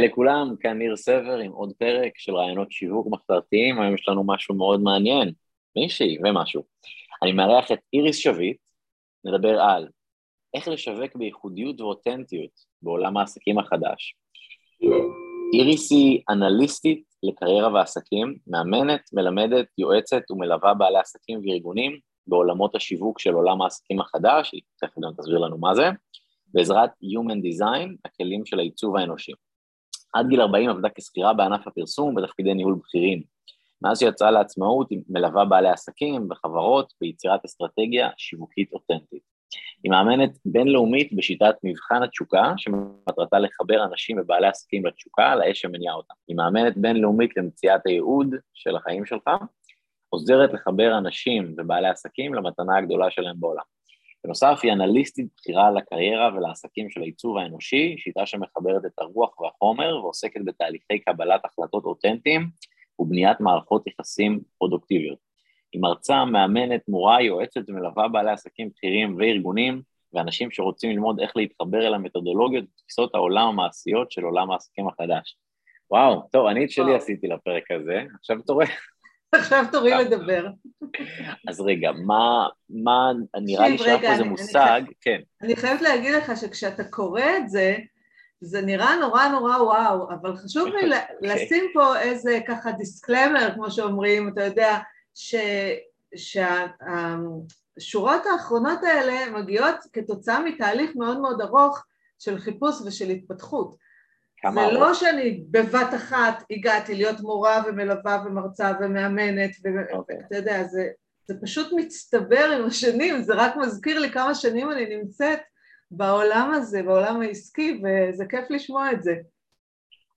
לכולם, כאן ניר סבר עם עוד פרק של רעיונות שיווק מחתרתיים, היום יש לנו משהו מאוד מעניין, מישהי ומשהו. אני מארח את איריס שביט, נדבר על איך לשווק בייחודיות ואותנטיות בעולם העסקים החדש. איריס היא אנליסטית לקריירה ועסקים, מאמנת, מלמדת, יועצת ומלווה בעלי עסקים וארגונים בעולמות השיווק של עולם העסקים החדש, היא תכף גם תסביר לנו מה זה, בעזרת Human Design, הכלים של העיצוב האנושי. עד גיל 40 עבדה כשכירה בענף הפרסום בתפקידי ניהול בכירים. מאז שיצאה לעצמאות היא מלווה בעלי עסקים וחברות ביצירת אסטרטגיה שיווקית אותנטית. היא מאמנת בינלאומית בשיטת מבחן התשוקה, שמטרתה לחבר אנשים ובעלי עסקים לתשוקה, לאש שמניעה אותם. היא מאמנת בינלאומית למציאת הייעוד של החיים שלך, עוזרת לחבר אנשים ובעלי עסקים למתנה הגדולה שלהם בעולם. בנוסף, היא אנליסטית בכירה לקריירה ולעסקים של העיצוב האנושי, שיטה שמחברת את הרוח והחומר ועוסקת בתהליכי קבלת החלטות אותנטיים ובניית מערכות יחסים פרודוקטיביות. היא מרצה, מאמנת, מורה, יועצת ומלווה בעלי עסקים בכירים וארגונים ואנשים שרוצים ללמוד איך להתחבר אל המתודולוגיות ותפיסות העולם המעשיות של עולם העסקים החדש. וואו, טוב, אני את שלי עשיתי לפרק הזה, עכשיו רואה, עכשיו תורי לדבר. אז רגע, מה, מה נראה לי שהיה פה איזה מושג, כן. אני חייבת להגיד לך שכשאתה קורא את זה, זה נראה נורא נורא וואו, אבל חשוב לי אוקיי. לשים פה איזה ככה דיסקלמר, כמו שאומרים, אתה יודע, שהשורות האחרונות האלה מגיעות כתוצאה מתהליך מאוד מאוד ארוך של חיפוש ושל התפתחות. זה ארוך? לא שאני בבת אחת הגעתי להיות מורה ומלווה ומרצה ומאמנת, ואתה אוקיי. יודע, זה, זה פשוט מצטבר עם השנים, זה רק מזכיר לי כמה שנים אני נמצאת בעולם הזה, בעולם העסקי, וזה כיף לשמוע את זה.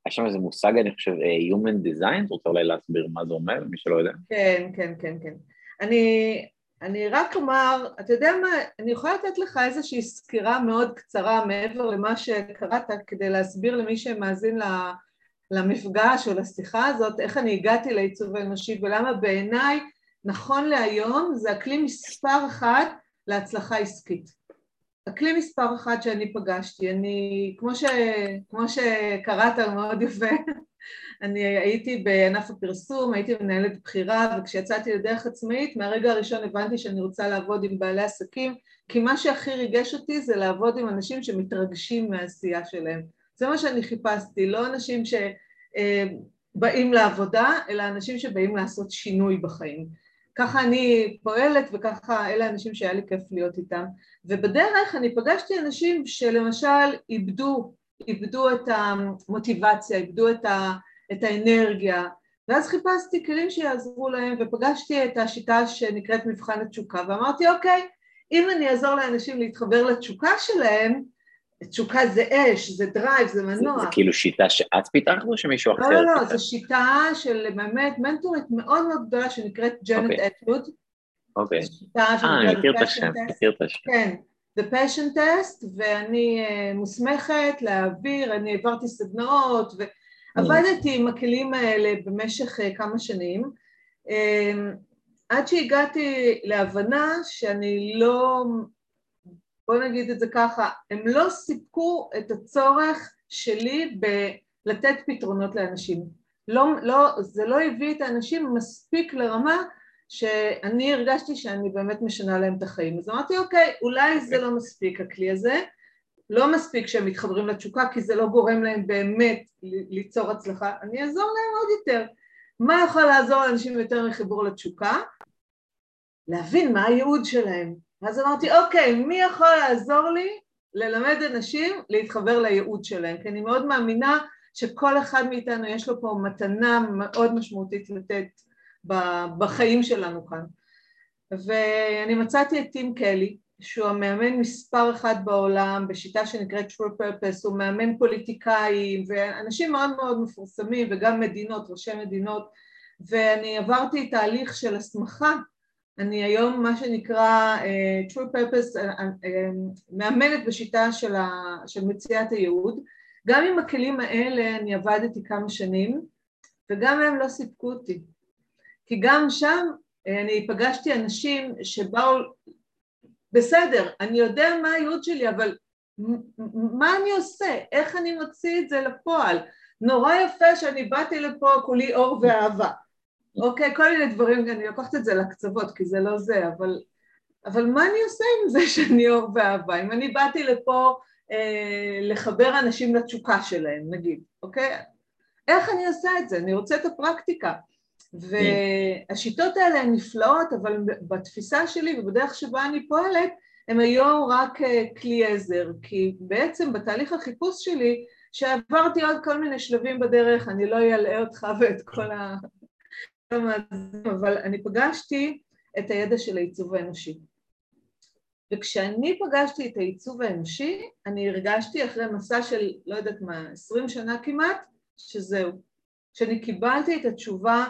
יש שם איזה מושג, אני חושב, אה, Human Design, את רוצה אולי להסביר מה זה אומר, מי שלא יודע? כן, כן, כן, כן. אני, אני רק אומר, אתה יודע מה, אני יכולה לתת לך איזושהי סקירה מאוד קצרה מעבר למה שקראת כדי להסביר למי שמאזין למפגש או לשיחה הזאת איך אני הגעתי לעיצוב האנושי ולמה בעיניי נכון להיום זה הכלי מספר אחת להצלחה עסקית. הכלי מספר אחת שאני פגשתי, אני, כמו, ש, כמו שקראת מאוד יפה, אני הייתי בענף הפרסום, הייתי מנהלת בחירה וכשיצאתי לדרך עצמאית מהרגע הראשון הבנתי שאני רוצה לעבוד עם בעלי עסקים כי מה שהכי ריגש אותי זה לעבוד עם אנשים שמתרגשים מהעשייה שלהם. זה מה שאני חיפשתי, לא אנשים שבאים לעבודה אלא אנשים שבאים לעשות שינוי בחיים. ככה אני פועלת וככה אלה האנשים שהיה לי כיף להיות איתם. ובדרך אני פגשתי אנשים שלמשל איבדו, איבדו את המוטיבציה, איבדו את ה... את האנרגיה, ואז חיפשתי כלים שיעזרו להם ופגשתי את השיטה שנקראת מבחן התשוקה ואמרתי אוקיי, אם אני אעזור לאנשים להתחבר לתשוקה שלהם, תשוקה זה אש, זה drive, זה מנוע. זה, זה כאילו שיטה שאת פיתחת או שמישהו אחר? לא, לא, לא, זו שיטה של באמת מנטורית מאוד מאוד גדולה שנקראת ג'נט אוקיי. אטווד. אוקיי. אה, אני מכיר את השם, מכיר את השם. כן, The Passion Test, ואני אה, מוסמכת להעביר, אני העברתי סדנאות, ו... עבדתי עם הכלים האלה במשך אה, כמה שנים, אמ, עד שהגעתי להבנה שאני לא, בוא נגיד את זה ככה, הם לא סיפקו את הצורך שלי בלתת פתרונות לאנשים. לא, לא, זה לא הביא את האנשים מספיק לרמה שאני הרגשתי שאני באמת משנה להם את החיים. אז אמרתי, אוקיי, אולי זה לא מספיק הכלי הזה, לא מספיק שהם מתחברים לתשוקה כי זה לא גורם להם באמת ליצור הצלחה, אני אעזור להם עוד יותר. מה יכול לעזור לאנשים יותר מחיבור לתשוקה? להבין מה הייעוד שלהם. אז אמרתי, אוקיי, מי יכול לעזור לי ללמד אנשים להתחבר לייעוד שלהם? כי אני מאוד מאמינה שכל אחד מאיתנו יש לו פה מתנה מאוד משמעותית לתת בחיים שלנו כאן. ואני מצאתי את טים קלי, שהוא המאמן מספר אחד בעולם בשיטה שנקראת true purpose, הוא מאמן פוליטיקאים ואנשים מאוד מאוד מפורסמים וגם מדינות, ראשי מדינות ואני עברתי תהליך של הסמכה, אני היום מה שנקרא uh, true purpose uh, uh, מאמנת בשיטה של, ה, של מציאת הייעוד, גם עם הכלים האלה אני עבדתי כמה שנים וגם הם לא סיפקו אותי. כי גם שם אני פגשתי אנשים שבאו בסדר, אני יודע מה הייעוד שלי, אבל מה אני עושה? איך אני מוציא את זה לפועל? נורא יפה שאני באתי לפה כולי אור ואהבה. אוקיי, כל מיני דברים, אני לוקחת את זה לקצוות כי זה לא זה, אבל, אבל מה אני עושה עם זה שאני אור ואהבה? אם אני באתי לפה אה, לחבר אנשים לתשוקה שלהם, נגיד, אוקיי? איך אני עושה את זה? אני רוצה את הפרקטיקה. והשיטות האלה הן נפלאות, אבל בתפיסה שלי ובדרך שבה אני פועלת, הם היום רק אה, כלי עזר, כי בעצם בתהליך החיפוש שלי, שעברתי עוד כל מיני שלבים בדרך, אני לא אעלה אותך ואת כל ה... אבל אני פגשתי את הידע של העיצוב האנושי. וכשאני פגשתי את העיצוב האנושי, אני הרגשתי אחרי מסע של, לא יודעת מה, עשרים שנה כמעט, שזהו. שאני קיבלתי את התשובה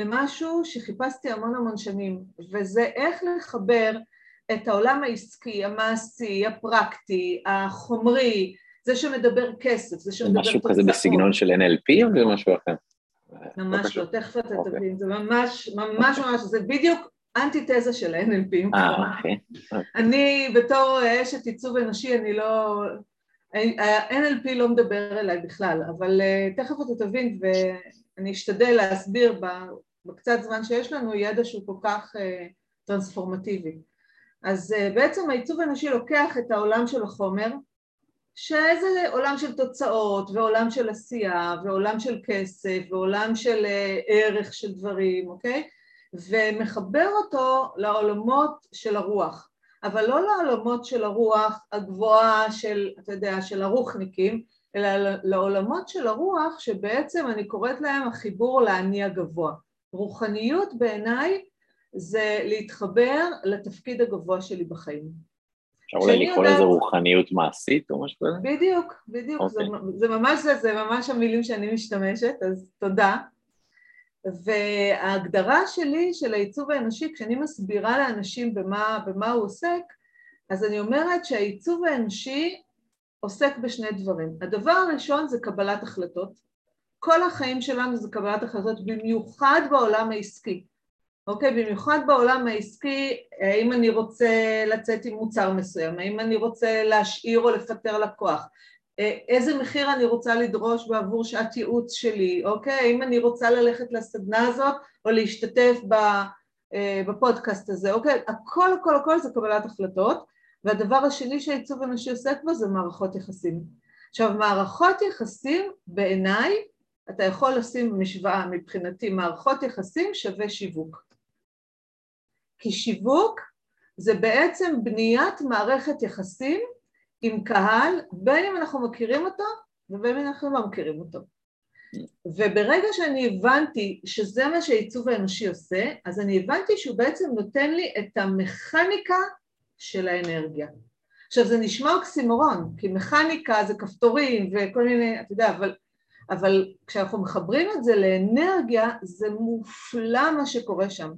למשהו שחיפשתי המון המון שנים, וזה איך לחבר את העולם העסקי, המעשי, הפרקטי, החומרי, זה שמדבר כסף, זה שמדבר. משהו כזה בסגנון של NLP או משהו אחר? ממש לא, תכף אתה אוקיי. תבין, זה ממש, ממש ממש, זה בדיוק אנטיתזה של ה-NLP. אה, אוקיי. אני בתור אשת עיצוב אנושי, אני לא... ה-NLP לא מדבר אליי בכלל, אבל אה, תכף אתה תבין ואני אשתדל להסביר בקצת זמן שיש לנו ידע שהוא כל כך אה, טרנספורמטיבי. אז אה, בעצם העיצוב האנושי לוקח את העולם של החומר, שזה עולם של תוצאות ועולם של עשייה ועולם של כסף ועולם של ערך של דברים, אוקיי? ומחבר אותו לעולמות של הרוח, אבל לא לעולמות של הרוח הגבוהה של, אתה יודע, של הרוחניקים, אלא לעולמות של הרוח שבעצם אני קוראת להם החיבור לאני הגבוה. רוחניות בעיניי זה להתחבר לתפקיד הגבוה שלי בחיים. אפשר אולי לקרוא לזה רוחניות מעשית או משהו כזה? בדיוק, בדיוק, okay. זה, אוקיי. זה ממש זה, זה ממש המילים שאני משתמשת, אז תודה. וההגדרה שלי של העיצוב האנושי, כשאני מסבירה לאנשים במה, במה הוא עוסק, אז אני אומרת שהעיצוב האנושי עוסק בשני דברים. הדבר הראשון זה קבלת החלטות. כל החיים שלנו זה קבלת החלטות, במיוחד בעולם העסקי. אוקיי? במיוחד בעולם העסקי, האם אני רוצה לצאת עם מוצר מסוים, האם אני רוצה להשאיר או לפטר לקוח, איזה מחיר אני רוצה לדרוש בעבור שעת ייעוץ שלי, אוקיי? האם אני רוצה ללכת לסדנה הזאת או להשתתף אה, בפודקאסט הזה, אוקיי? הכל הכל הכל זה קבלת החלטות, והדבר השני שהעיצוב אנושי עוסק בו זה מערכות יחסים. עכשיו מערכות יחסים בעיניי אתה יכול לשים משוואה מבחינתי מערכות יחסים שווה שיווק. כי שיווק זה בעצם בניית מערכת יחסים עם קהל, בין אם אנחנו מכירים אותו ובין אם אנחנו לא מכירים אותו. וברגע שאני הבנתי שזה מה שהעיצוב האנושי עושה, אז אני הבנתי שהוא בעצם נותן לי את המכניקה של האנרגיה. עכשיו זה נשמע אוקסימורון, כי מכניקה זה כפתורים וכל מיני, אתה יודע, אבל, אבל כשאנחנו מחברים את זה לאנרגיה, זה מופלא מה שקורה שם.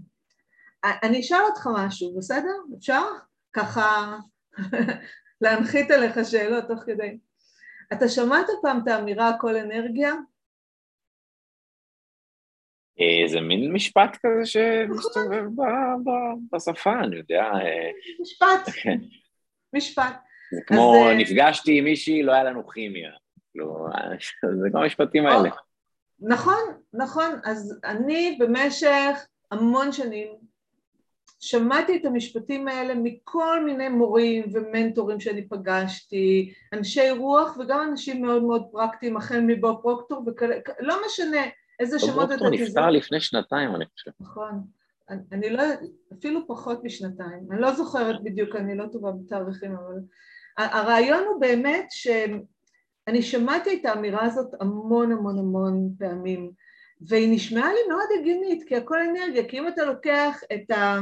אני אשאל אותך משהו, בסדר? אפשר? ככה להנחית עליך שאלות תוך כדי. אתה שמעת פעם את האמירה הכל אנרגיה? זה מין משפט כזה שמסתובב בשפה, אני יודע. אה, משפט, כן. משפט. זה כמו אה, נפגשתי עם מישהי, לא היה לנו כימיה. לא, זה כמו המשפטים האלה. נכון, נכון. אז אני במשך המון שנים שמעתי את המשפטים האלה מכל מיני מורים ומנטורים שאני פגשתי, אנשי רוח וגם אנשים מאוד מאוד פרקטיים, החל מבוב פרוקטור וכאלה, לא משנה איזה שמות אתה תזכור. פרוקטור נפטר לפני שנתיים, אני חושב. נכון. אני, אני לא, אפילו פחות משנתיים. אני לא זוכרת בדיוק, אני לא טובה בתאריכים, אבל... הרעיון הוא באמת שאני שמעתי את האמירה הזאת המון המון המון פעמים, והיא נשמעה לי מאוד הגיונית, כי הכל אנרגיה, כי אם אתה לוקח את ה...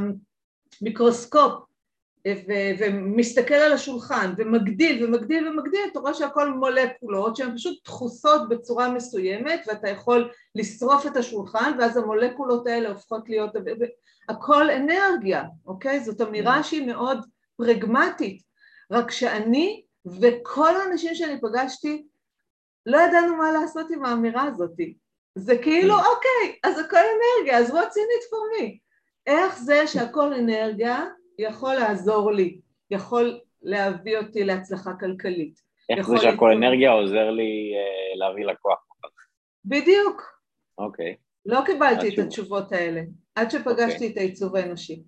מיקרוסקופ ו- ומסתכל על השולחן ומגדיל ומגדיל ומגדיל, אתה רואה שהכל מולקולות שהן פשוט דחוסות בצורה מסוימת ואתה יכול לשרוף את השולחן ואז המולקולות האלה הופכות להיות, הכל אנרגיה, אוקיי? זאת אמירה mm. שהיא מאוד פרגמטית, רק שאני וכל האנשים שאני פגשתי לא ידענו מה לעשות עם האמירה הזאת. זה כאילו, mm. אוקיי, אז הכל אנרגיה, אז what's in it for me? איך זה שהכל אנרגיה יכול לעזור לי, יכול להביא אותי להצלחה כלכלית. איך זה שהכל אנרגיה עוזר לי uh, להביא לקוח? בדיוק. אוקיי. לא קיבלתי את התשובה. התשובות האלה, עד שפגשתי אוקיי. את העיצוב האנושי.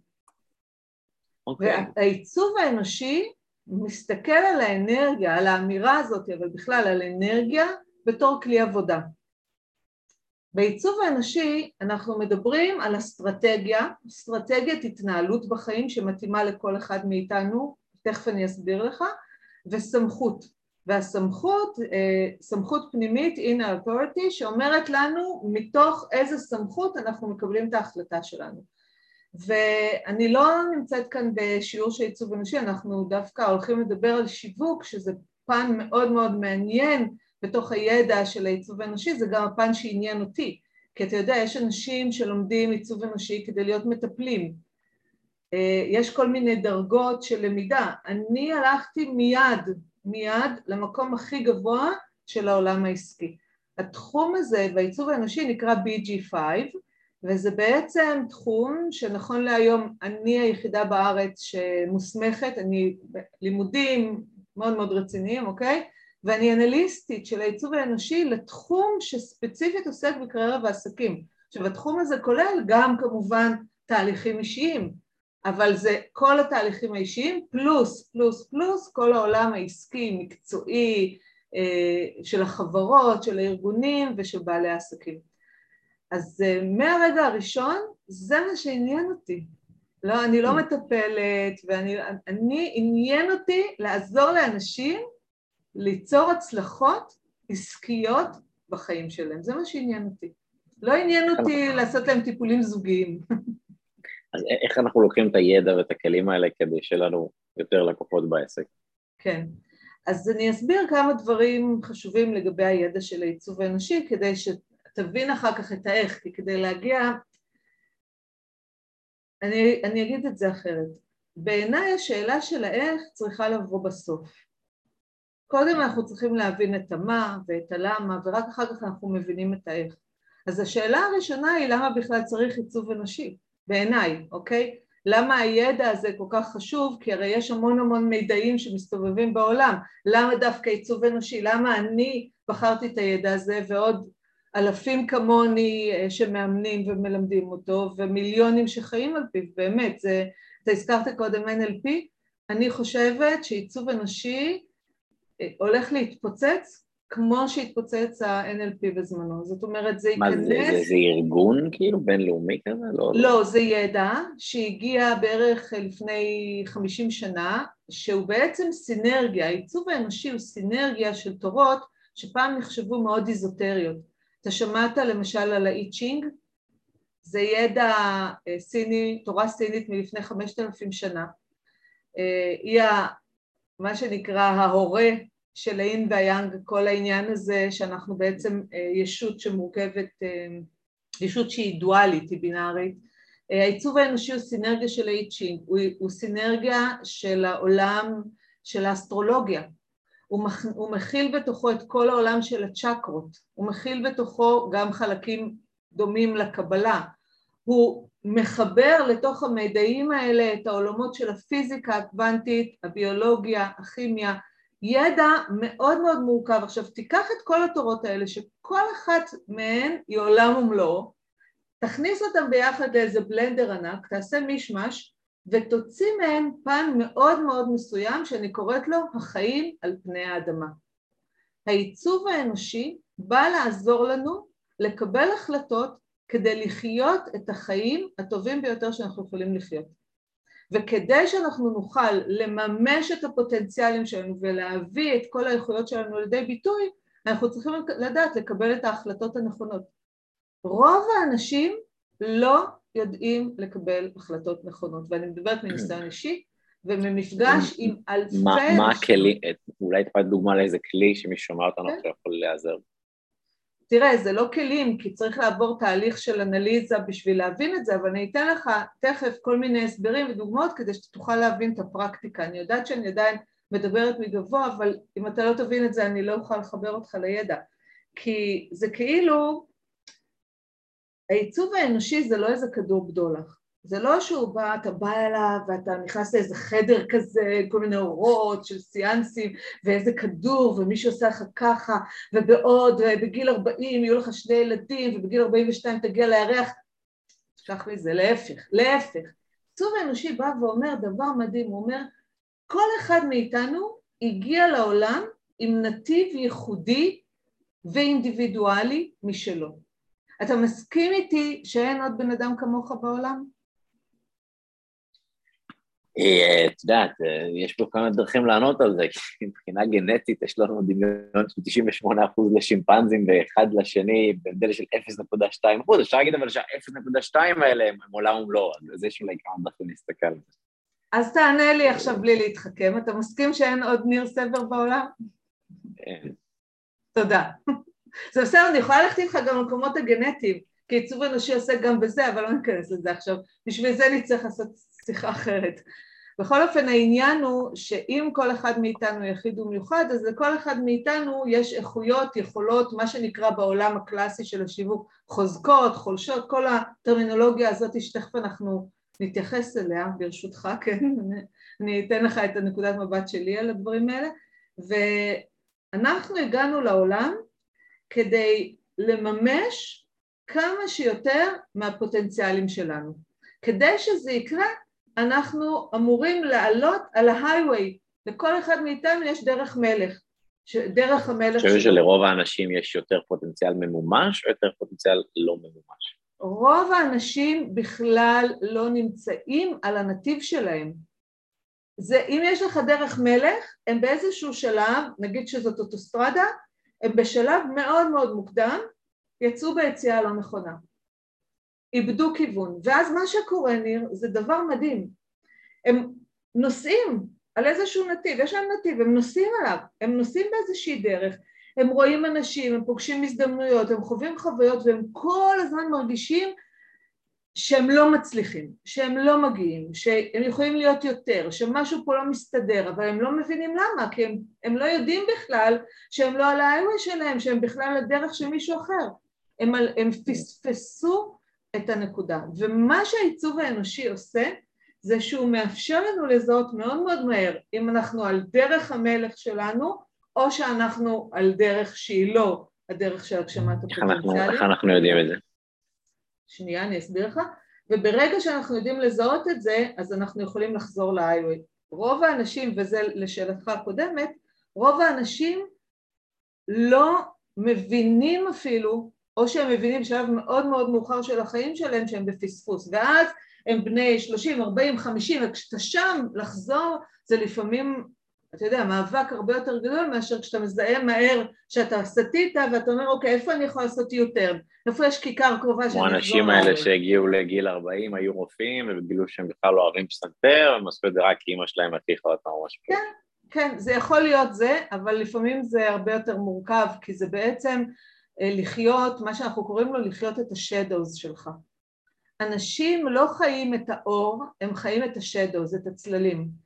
אוקיי. והעיצוב האנושי מסתכל על האנרגיה, על האמירה הזאת, אבל בכלל על אנרגיה בתור כלי עבודה. בעיצוב האנושי אנחנו מדברים על אסטרטגיה, אסטרטגיית התנהלות בחיים שמתאימה לכל אחד מאיתנו, תכף אני אסביר לך, וסמכות. והסמכות, אה, סמכות פנימית, inner authority, שאומרת לנו מתוך איזה סמכות אנחנו מקבלים את ההחלטה שלנו. ואני לא נמצאת כאן בשיעור של עיצוב אנושי, אנחנו דווקא הולכים לדבר על שיווק, שזה פן מאוד מאוד מעניין בתוך הידע של העיצוב האנושי, זה גם הפן שעניין אותי, כי אתה יודע, יש אנשים שלומדים עיצוב אנושי כדי להיות מטפלים, אה, יש כל מיני דרגות של למידה, אני הלכתי מיד, מיד למקום הכי גבוה של העולם העסקי. התחום הזה בעיצוב האנושי נקרא BG5, וזה בעצם תחום שנכון להיום אני היחידה בארץ שמוסמכת, אני לימודים מאוד מאוד רציניים, אוקיי? ואני אנליסטית של העיצוב האנושי לתחום שספציפית עוסק בקריירה ועסקים. עכשיו התחום הזה כולל גם כמובן תהליכים אישיים, אבל זה כל התהליכים האישיים פלוס פלוס פלוס כל העולם העסקי, מקצועי, של החברות, של הארגונים ושל בעלי העסקים. אז מהרגע הראשון זה מה שעניין אותי. לא, אני לא מטפלת, ואני אני, עניין אותי לעזור לאנשים ליצור הצלחות עסקיות בחיים שלהם, זה מה שעניין אותי. לא עניין אותי לעשות להם טיפולים זוגיים. אז איך אנחנו לוקחים את הידע ואת הכלים האלה כדי שיהיה לנו יותר לקוחות בעסק? כן, אז אני אסביר כמה דברים חשובים לגבי הידע של העיצוב האנושי, כדי שתבין אחר כך את האיך, כי כדי להגיע... אני, אני אגיד את זה אחרת. בעיניי השאלה של האיך צריכה לבוא בסוף. קודם אנחנו צריכים להבין את המה ואת הלמה, ורק אחר כך אנחנו מבינים את האיך. אז השאלה הראשונה היא למה בכלל צריך עיצוב אנושי, בעיניי, אוקיי? למה הידע הזה כל כך חשוב? כי הרי יש המון המון מידעים שמסתובבים בעולם. למה דווקא עיצוב אנושי? למה אני בחרתי את הידע הזה ועוד אלפים כמוני שמאמנים ומלמדים אותו ומיליונים שחיים על פיו, באמת, זה, אתה הזכרת קודם NLP, אני חושבת שעיצוב אנושי הולך להתפוצץ כמו שהתפוצץ ה-NLP בזמנו, זאת אומרת זה ייכנס... מה זה, זה, זה ארגון כאילו בינלאומי כזה? לא, לא, זה ידע שהגיע בערך לפני 50 שנה, שהוא בעצם סינרגיה, העיצוב האנושי הוא סינרגיה של תורות שפעם נחשבו מאוד איזוטריות. אתה שמעת למשל על האי צ'ינג? זה ידע סיני, תורה סינית מלפני 5,000 שנה. היא מה שנקרא ההורה של האין והיאנג, כל העניין הזה שאנחנו בעצם ישות שמורכבת, ישות שהיא דואלית, היא בינארית. העיצוב האנושי הוא סינרגיה של האי צ'ינג, הוא, הוא סינרגיה של העולם של האסטרולוגיה, הוא, מח, הוא מכיל בתוכו את כל העולם של הצ'קרות, הוא מכיל בתוכו גם חלקים דומים לקבלה, הוא מחבר לתוך המידעים האלה את העולמות של הפיזיקה הקוונטית, הביולוגיה, הכימיה, ידע מאוד מאוד מורכב. עכשיו תיקח את כל התורות האלה שכל אחת מהן היא עולם ומלואו, תכניס אותם ביחד לאיזה בלנדר ענק, תעשה מישמש ותוציא מהן פן מאוד מאוד מסוים שאני קוראת לו החיים על פני האדמה. העיצוב האנושי בא לעזור לנו לקבל החלטות כדי לחיות את החיים הטובים ביותר שאנחנו יכולים לחיות. וכדי שאנחנו נוכל לממש את הפוטנציאלים שלנו ולהביא את כל האיכויות שלנו לידי ביטוי, אנחנו צריכים לדעת לקבל את ההחלטות הנכונות. רוב האנשים לא יודעים לקבל החלטות נכונות, ואני מדברת מניסיון אישי וממפגש עם אלפי... מה הכלי, אולי תפעת דוגמה לאיזה כלי שמי שומע אותנו עכשיו יכול להיעזר. תראה, זה לא כלים, כי צריך לעבור תהליך של אנליזה בשביל להבין את זה, אבל אני אתן לך תכף כל מיני הסברים ודוגמאות כדי שתוכל להבין את הפרקטיקה. אני יודעת שאני עדיין מדברת מגבוה, אבל אם אתה לא תבין את זה, אני לא אוכל לחבר אותך לידע. כי זה כאילו, העיצוב האנושי זה לא איזה כדור בדולח. זה לא שהוא בא, אתה בא אליו ואתה נכנס לאיזה חדר כזה, כל מיני אורות של סיאנסים ואיזה כדור ומישהו עושה לך ככה ובעוד, בגיל 40 יהיו לך שני ילדים ובגיל 42 תגיע לירח, תשכח מזה, להפך, להפך. עיצוב האנושי בא ואומר דבר מדהים, הוא אומר כל אחד מאיתנו הגיע לעולם עם נתיב ייחודי ואינדיבידואלי משלו. אתה מסכים איתי שאין עוד בן אדם כמוך בעולם? אה, את יודעת, אה, יש פה כמה דרכים לענות על זה, כי מבחינה גנטית יש לנו דמיון של 98% לשימפנזים ואחד לשני בהבדל של 0.2%, אפשר להגיד אבל שה-0.2 האלה הם עולם ומלואו, אז יש אולי כמה דרכים להסתכל על זה. אז תענה לי עכשיו בלי להתחכם, אתה מסכים שאין עוד ניר סבר בעולם? כן. תודה. זה בסדר, אני יכולה ללכת איתך גם למקומות הגנטיים, כי עיצוב אנושי עוסק גם בזה, אבל לא ניכנס לזה עכשיו. בשביל זה נצטרך לעשות שיחה אחרת. בכל אופן העניין הוא שאם כל אחד מאיתנו יחיד ומיוחד, אז לכל אחד מאיתנו יש איכויות, יכולות, מה שנקרא בעולם הקלאסי של השיווק, חוזקות, חולשות, כל הטרמינולוגיה הזאת שתכף אנחנו נתייחס אליה, ברשותך, כן, אני אתן לך את הנקודת מבט שלי על הדברים האלה, ואנחנו הגענו לעולם כדי לממש כמה שיותר מהפוטנציאלים שלנו. כדי שזה יקרה, אנחנו אמורים לעלות על ההייווי. לכל אחד מאיתנו יש דרך מלך. דרך המלך... אני חושב שלרוב האנשים יש יותר פוטנציאל ממומש או יותר פוטנציאל לא ממומש? רוב האנשים בכלל לא נמצאים על הנתיב שלהם. זה, אם יש לך דרך מלך, הם באיזשהו שלב, נגיד שזאת אוטוסטרדה, הם בשלב מאוד מאוד מוקדם יצאו ביציאה לא נכונה. איבדו כיוון. ואז מה שקורה, ניר, זה דבר מדהים. הם נוסעים על איזשהו נתיב, יש להם נתיב, הם נוסעים עליו, הם נוסעים באיזושהי דרך, הם רואים אנשים, הם פוגשים הזדמנויות, הם חווים חוויות והם כל הזמן מרגישים שהם לא מצליחים, שהם לא מגיעים, שהם יכולים להיות יותר, שמשהו פה לא מסתדר, אבל הם לא מבינים למה, כי הם, הם לא יודעים בכלל שהם לא על האירוע שלהם, שהם בכלל הדרך של מישהו אחר. הם, הם פספסו את הנקודה. ומה שהעיצוב האנושי עושה, זה שהוא מאפשר לנו לזהות מאוד מאוד מהר אם אנחנו על דרך המלך שלנו, או שאנחנו על דרך שהיא לא הדרך של הגשמת הפוטנציאלים. איך אנחנו יודעים את זה? שנייה, אני אסביר לך. וברגע שאנחנו יודעים לזהות את זה, אז אנחנו יכולים לחזור ל-highway. רוב האנשים, וזה לשאלתך הקודמת, רוב האנשים לא מבינים אפילו, או שהם מבינים בשלב מאוד מאוד מאוחר של החיים שלהם שהם בפספוס, ואז הם בני 30, 40, 50, וכשאתה שם, לחזור זה לפעמים אתה יודע, מאבק הרבה יותר גדול מאשר כשאתה מזהה מהר שאתה סטית ואתה אומר, אוקיי, איפה אני יכול לעשות יותר? איפה יש כיכר קרובה שאני אחזור כמו האנשים האלה שהגיעו לגיל 40, היו רופאים, וגילו שהם בכלל לא אוהבים פסנתר, הם עשו את זה רק כי אימא שלהם הכריחה אותם או משהו כן, כן, זה יכול להיות זה, אבל לפעמים זה הרבה יותר מורכב, כי זה בעצם אה, לחיות, מה שאנחנו קוראים לו לחיות את השדוז שלך. אנשים לא חיים את האור, הם חיים את השדוז, את הצללים.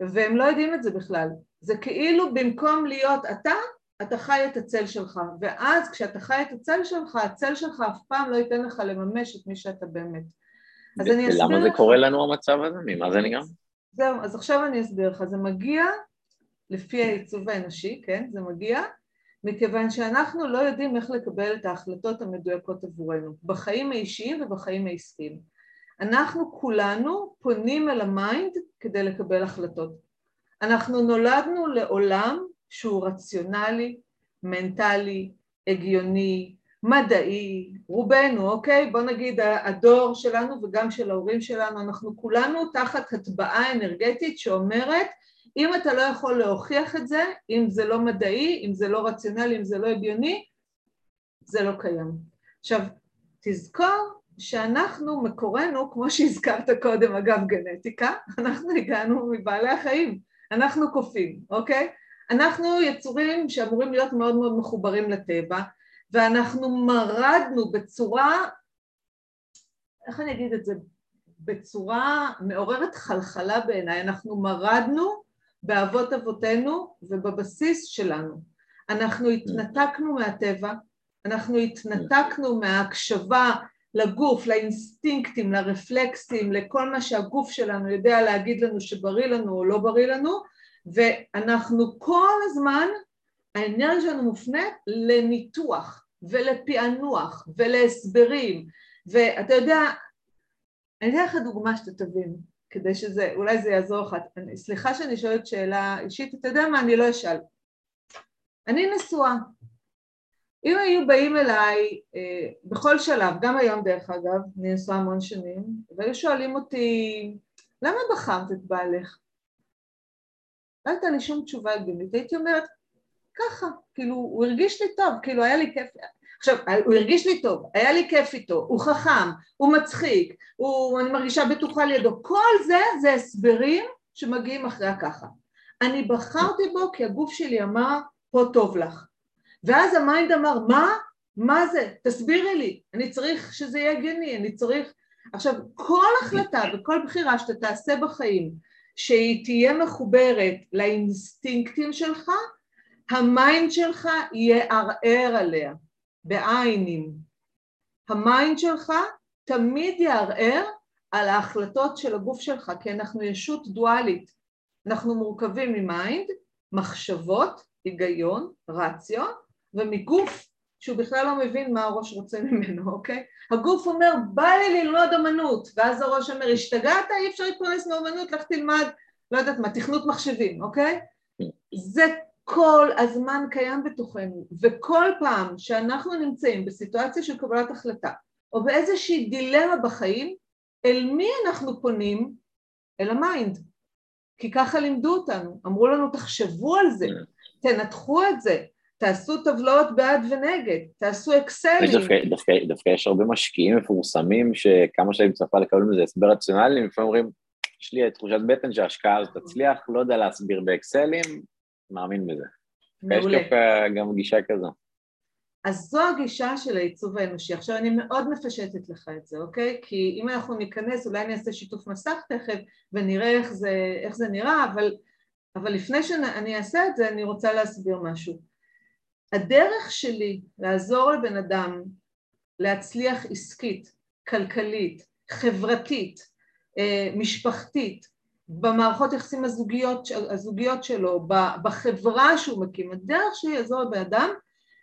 והם לא יודעים את זה בכלל. זה כאילו במקום להיות אתה, אתה חי את הצל שלך, ואז כשאתה חי את הצל שלך, הצל שלך אף פעם לא ייתן לך לממש את מי שאתה באמת. אז אני אסביר לך... למה זה קורה לנו המצב הזה? ממה זה נגרם? זהו, אז עכשיו אני אסביר לך. זה מגיע, לפי העיצוב האנושי, כן? זה מגיע מכיוון שאנחנו לא יודעים איך לקבל את ההחלטות המדויקות עבורנו, בחיים האישיים ובחיים העסקיים. אנחנו כולנו פונים אל ה mind כדי לקבל החלטות. אנחנו נולדנו לעולם שהוא רציונלי, מנטלי, הגיוני, מדעי, רובנו, אוקיי? בוא נגיד הדור שלנו וגם של ההורים שלנו, אנחנו כולנו תחת הטבעה אנרגטית שאומרת אם אתה לא יכול להוכיח את זה, אם זה לא מדעי, אם זה לא רציונלי, אם זה לא הגיוני, זה לא קיים. עכשיו, תזכור שאנחנו מקורנו, כמו שהזכרת קודם, אגב גנטיקה, אנחנו הגענו מבעלי החיים, אנחנו קופים, אוקיי? אנחנו יצורים שאמורים להיות מאוד מאוד מחוברים לטבע, ואנחנו מרדנו בצורה, איך אני אגיד את זה? בצורה מעוררת חלחלה בעיניי, אנחנו מרדנו באבות אבותינו ובבסיס שלנו. אנחנו התנתקנו מהטבע, אנחנו התנתקנו מההקשבה לגוף, לאינסטינקטים, לרפלקסים, לכל מה שהגוף שלנו יודע להגיד לנו שבריא לנו או לא בריא לנו, ואנחנו כל הזמן, האנרגיה שלנו מופנית לניתוח ולפענוח ולהסברים, ואתה יודע, אני אתן לך דוגמה שאתה תבין, כדי שזה, אולי זה יעזור לך, סליחה שאני שואלת שאלה אישית, אתה יודע מה, אני לא אשאל. אני נשואה, אם היו באים אליי אה, בכל שלב, גם היום דרך אגב, אני נשואה המון שנים, והיו שואלים אותי, למה בחרת את בעלך? לא הייתה לי שום תשובה הגיונית, הייתי אומרת, ככה, כאילו, הוא הרגיש לי טוב, כאילו, היה לי כיף, עכשיו, הוא הרגיש לי טוב, היה לי כיף איתו, הוא חכם, הוא מצחיק, הוא, אני מרגישה בטוחה לידו, כל זה, זה הסברים שמגיעים אחרי הככה. אני בחרתי בו כי הגוף שלי אמר, פה טוב לך. ואז ה mind אמר, מה? מה זה? תסבירי לי, אני צריך שזה יהיה הגיוני, אני צריך... עכשיו, כל החלטה וכל בחירה שאתה תעשה בחיים, שהיא תהיה מחוברת לאינסטינקטים שלך, ה mind שלך יערער עליה, בעיינים. ה mind שלך תמיד יערער על ההחלטות של הגוף שלך, כי אנחנו ישות דואלית. אנחנו מורכבים מ mind, מחשבות, היגיון, רציו, ומגוף שהוא בכלל לא מבין מה הראש רוצה ממנו, אוקיי? הגוף אומר, בא לי ללמוד אמנות, ואז הראש אומר, השתגעת? אי אפשר להתפרנס מאמנות, לך תלמד, לא יודעת מה, תכנות מחשבים, אוקיי? זה כל הזמן קיים בתוכנו, וכל פעם שאנחנו נמצאים בסיטואציה של קבלת החלטה, או באיזושהי דילמה בחיים, אל מי אנחנו פונים? אל ה mind. כי ככה לימדו אותנו, אמרו לנו תחשבו על זה, תנתחו את זה, תעשו טבלאות בעד ונגד, תעשו אקסלים. דווקא, דווקא, דווקא יש הרבה משקיעים מפורסמים שכמה שאני מצפה לקבל מזה הסבר רציונלי, לפעמים אומרים, יש לי תחושת בטן שההשקעה הזאת תצליח, לא יודע להסביר באקסלים, מאמין בזה. מעולה. יש דווקא גם גישה כזו. אז זו הגישה של העיצוב האנושי. עכשיו אני מאוד מפשטת לך את זה, אוקיי? כי אם אנחנו ניכנס, אולי אני אעשה שיתוף מסך תכף ונראה איך זה, איך זה נראה, אבל, אבל לפני שאני אעשה את זה אני רוצה להסביר משהו. הדרך שלי לעזור לבן אדם להצליח עסקית, כלכלית, חברתית, אה, משפחתית, במערכות יחסים הזוגיות, הזוגיות שלו, בחברה שהוא מקים, הדרך שלי לעזור לבן אדם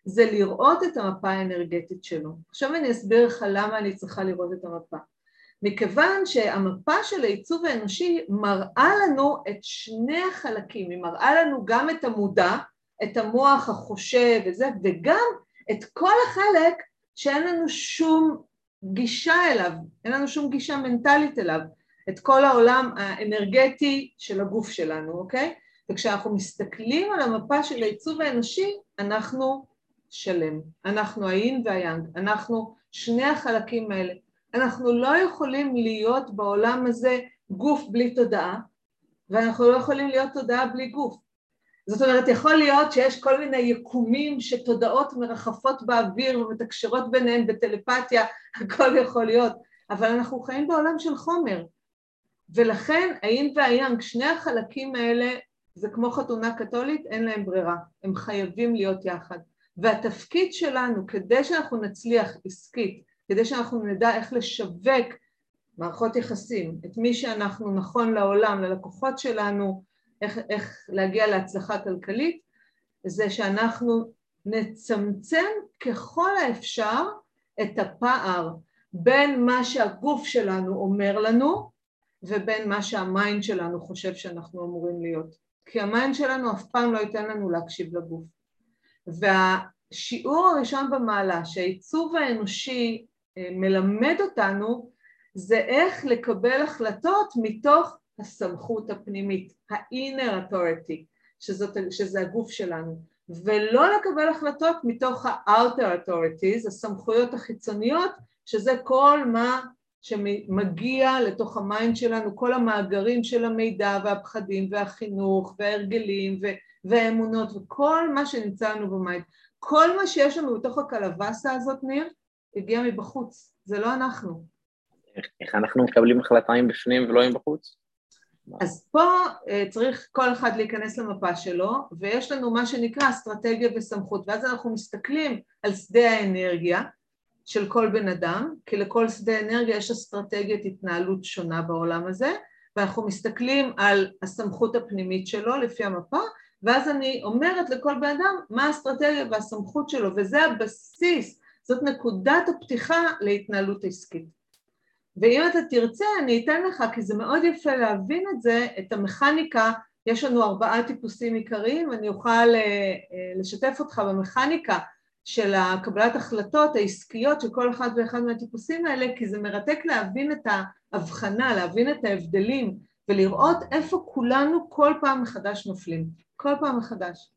זה לראות את המפה האנרגטית שלו. עכשיו אני אסביר לך למה אני צריכה לראות את המפה. מכיוון שהמפה של העיצוב האנושי מראה לנו את שני החלקים, היא מראה לנו גם את המודע, את המוח החושב וזה, וגם את כל החלק שאין לנו שום גישה אליו, אין לנו שום גישה מנטלית אליו, את כל העולם האנרגטי של הגוף שלנו, אוקיי? וכשאנחנו מסתכלים על המפה של העיצוב האנושי, אנחנו שלם. אנחנו האין והיאנג, אנחנו שני החלקים האלה. אנחנו לא יכולים להיות בעולם הזה גוף בלי תודעה, ואנחנו לא יכולים להיות תודעה בלי גוף. זאת אומרת, יכול להיות שיש כל מיני יקומים שתודעות מרחפות באוויר ומתקשרות ביניהן בטלפתיה, הכל יכול להיות, אבל אנחנו חיים בעולם של חומר, ולכן האין והיאנג, שני החלקים האלה זה כמו חתונה קתולית, אין להם ברירה, הם חייבים להיות יחד. והתפקיד שלנו, כדי שאנחנו נצליח עסקית, כדי שאנחנו נדע איך לשווק מערכות יחסים, את מי שאנחנו נכון לעולם, ללקוחות שלנו, איך, איך להגיע להצלחה כלכלית, זה שאנחנו נצמצם ככל האפשר את הפער בין מה שהגוף שלנו אומר לנו ובין מה שה mind שלנו חושב שאנחנו אמורים להיות. כי ה mind שלנו אף פעם לא ייתן לנו להקשיב לגוף. והשיעור הראשון במעלה שהעיצוב האנושי אה, מלמד אותנו זה איך לקבל החלטות מתוך הסמכות הפנימית, ה-inner authority, שזאת, שזה הגוף שלנו, ולא לקבל החלטות מתוך ה-outer authorities, הסמכויות החיצוניות, שזה כל מה שמגיע לתוך ה mind שלנו, כל המאגרים של המידע והפחדים והחינוך וההרגלים והאמונות וכל מה שנמצא לנו ב mind. כל מה שיש לנו בתוך הקופסה הזאת, ניר, הגיע מבחוץ, זה לא אנחנו. איך אנחנו מקבלים החלטה בפנים ולא בחוץ? אז פה אה, צריך כל אחד להיכנס למפה שלו, ויש לנו מה שנקרא אסטרטגיה וסמכות, ואז אנחנו מסתכלים על שדה האנרגיה, של כל בן אדם, כי לכל שדה אנרגיה יש אסטרטגיית התנהלות שונה בעולם הזה, ואנחנו מסתכלים על הסמכות הפנימית שלו לפי המפה, ואז אני אומרת לכל בן אדם מה האסטרטגיה והסמכות שלו, וזה הבסיס, זאת נקודת הפתיחה להתנהלות עסקית. ואם אתה תרצה אני אתן לך, כי זה מאוד יפה להבין את זה, את המכניקה, יש לנו ארבעה טיפוסים עיקריים, אני אוכל אה, אה, לשתף אותך במכניקה של הקבלת החלטות העסקיות של כל אחד ואחד מהטיפוסים האלה, כי זה מרתק להבין את ההבחנה, להבין את ההבדלים ולראות איפה כולנו כל פעם מחדש נופלים, כל פעם מחדש.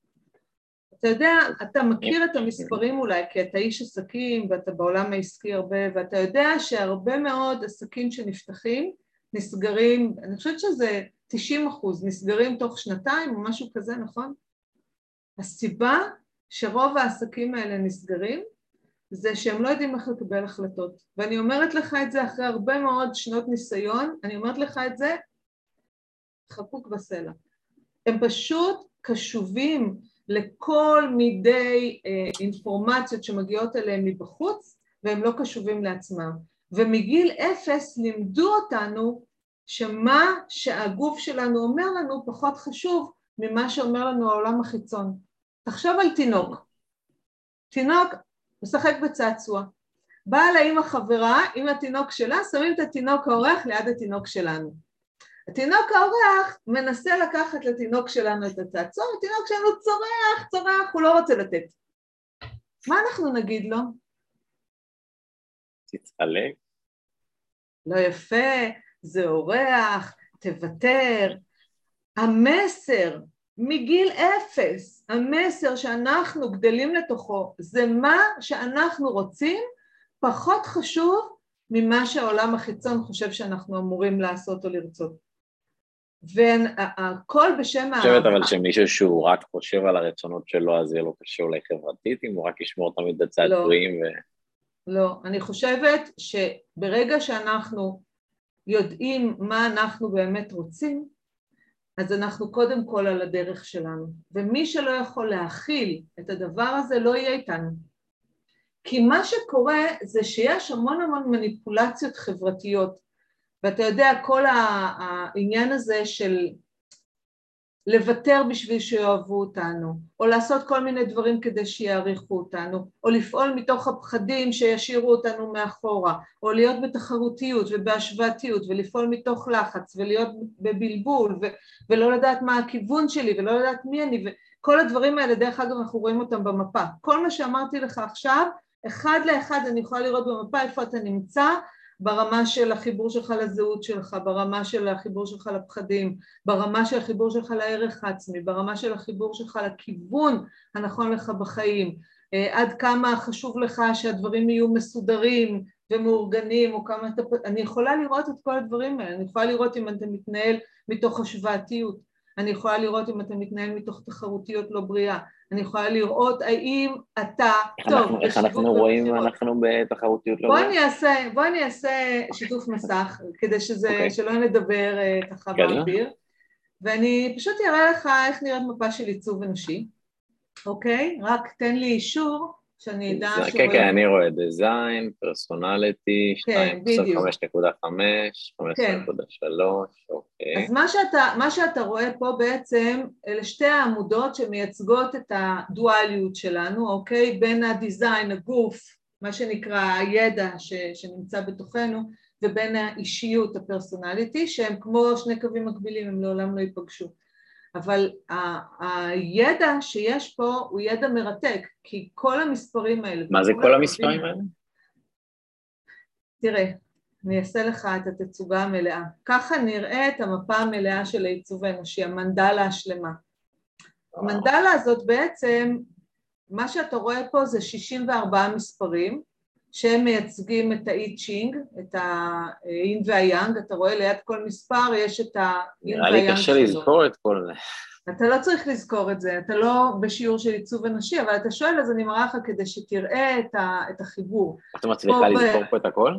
אתה יודע, אתה מכיר את המספרים אולי, כי אתה איש עסקים ואתה בעולם העסקי הרבה, ואתה יודע שהרבה מאוד עסקים שנפתחים נסגרים, אני חושבת שזה 90 אחוז, נסגרים תוך שנתיים או משהו כזה, נכון? הסיבה שרוב העסקים האלה נסגרים זה שהם לא יודעים איך לקבל החלטות. ואני אומרת לך את זה אחרי הרבה מאוד שנות ניסיון, אני אומרת לך את זה חקוק בסלע. הם פשוט קשובים לכל מידי אה, אינפורמציות שמגיעות אליהם מבחוץ והם לא קשובים לעצמם. ומגיל אפס לימדו אותנו שמה שהגוף שלנו אומר לנו פחות חשוב ממה שאומר לנו העולם החיצון. תחשוב על תינוק. תינוק משחק בצעצוע. באה לאמא חברה עם התינוק שלה, שמים את התינוק האורח ליד התינוק שלנו. התינוק האורח מנסה לקחת לתינוק שלנו את הצעצוע, התינוק שלנו צורח, צורח, הוא לא רוצה לתת. מה אנחנו נגיד לו? תתעלק. לא יפה, זה אורח, תוותר. המסר מגיל אפס, המסר שאנחנו גדלים לתוכו זה מה שאנחנו רוצים פחות חשוב ממה שהעולם החיצון חושב שאנחנו אמורים לעשות או לרצות. והכל בשם ה... אני חושבת אבל שמישהו שהוא רק חושב על הרצונות שלו אז יהיה לו קשה אולי חברתית אם הוא רק ישמור תמיד בצעצועים לא. ו... לא, אני חושבת שברגע שאנחנו יודעים מה אנחנו באמת רוצים אז אנחנו קודם כל על הדרך שלנו, ומי שלא יכול להכיל את הדבר הזה לא יהיה איתנו. כי מה שקורה זה שיש המון המון מניפולציות חברתיות, ואתה יודע כל העניין הזה של לוותר בשביל שיאהבו אותנו, או לעשות כל מיני דברים כדי שיעריכו אותנו, או לפעול מתוך הפחדים שישאירו אותנו מאחורה, או להיות בתחרותיות ובהשוואתיות, ולפעול מתוך לחץ, ולהיות בבלבול, ו- ולא לדעת מה הכיוון שלי, ולא לדעת מי אני, וכל הדברים האלה, דרך אגב, אנחנו רואים אותם במפה. כל מה שאמרתי לך עכשיו, אחד לאחד אני יכולה לראות במפה איפה אתה נמצא, ברמה של החיבור שלך לזהות שלך, ברמה של החיבור שלך לפחדים, ברמה של החיבור שלך לערך העצמי, ברמה של החיבור שלך לכיוון הנכון לך בחיים, אה, עד כמה חשוב לך שהדברים יהיו מסודרים ומאורגנים, או כמה אתה... אני יכולה לראות את כל הדברים האלה, אני יכולה לראות אם אתה מתנהל מתוך השוואתיות, אני יכולה לראות אם אתה מתנהל מתוך תחרותיות לא בריאה, אני יכולה לראות האם אתה, איך טוב, אנחנו, איך אנחנו רואים אם אנחנו בתחרותיות לא בוא אני אעשה, בוא אני אעשה שיתוף מסך, כדי שזה, okay. אוקיי. שלא נדבר uh, ככה באוויר, ואני פשוט אראה לך איך נראית מפה של עיצוב אנושי, אוקיי? רק תן לי אישור שאני אדע ש... כן, כן, אני רואה דיזיין, פרסונליטי, 2.5.5, 15.3, אוקיי. אז מה שאתה, מה שאתה רואה פה בעצם, אלה שתי העמודות שמייצגות את הדואליות שלנו, אוקיי? בין הדיזיין, הגוף, מה שנקרא הידע ש, שנמצא בתוכנו, ובין האישיות, הפרסונליטי, שהם כמו שני קווים מקבילים, הם לעולם לא ייפגשו. אבל הידע שיש פה הוא ידע מרתק, כי כל המספרים האלה... מה זה כל המספרים האלה? תראה, אני אעשה לך את התצוגה המלאה. ככה נראה את המפה המלאה של העיצוב האנושי, המנדלה השלמה. המנדלה הזאת בעצם, מה שאתה רואה פה זה 64 מספרים, שהם מייצגים את האי צ'ינג, את האין והיאנג, אתה רואה ליד כל מספר יש את האין והיאנג שלו. נראה לי קשה לזכור את כל זה. אתה לא צריך לזכור את זה, אתה לא בשיעור של עיצוב אנושי, אבל אתה שואל אז אני מראה לך כדי שתראה את, ה, את החיבור. אתה מצליחה לזכור פה את הכל?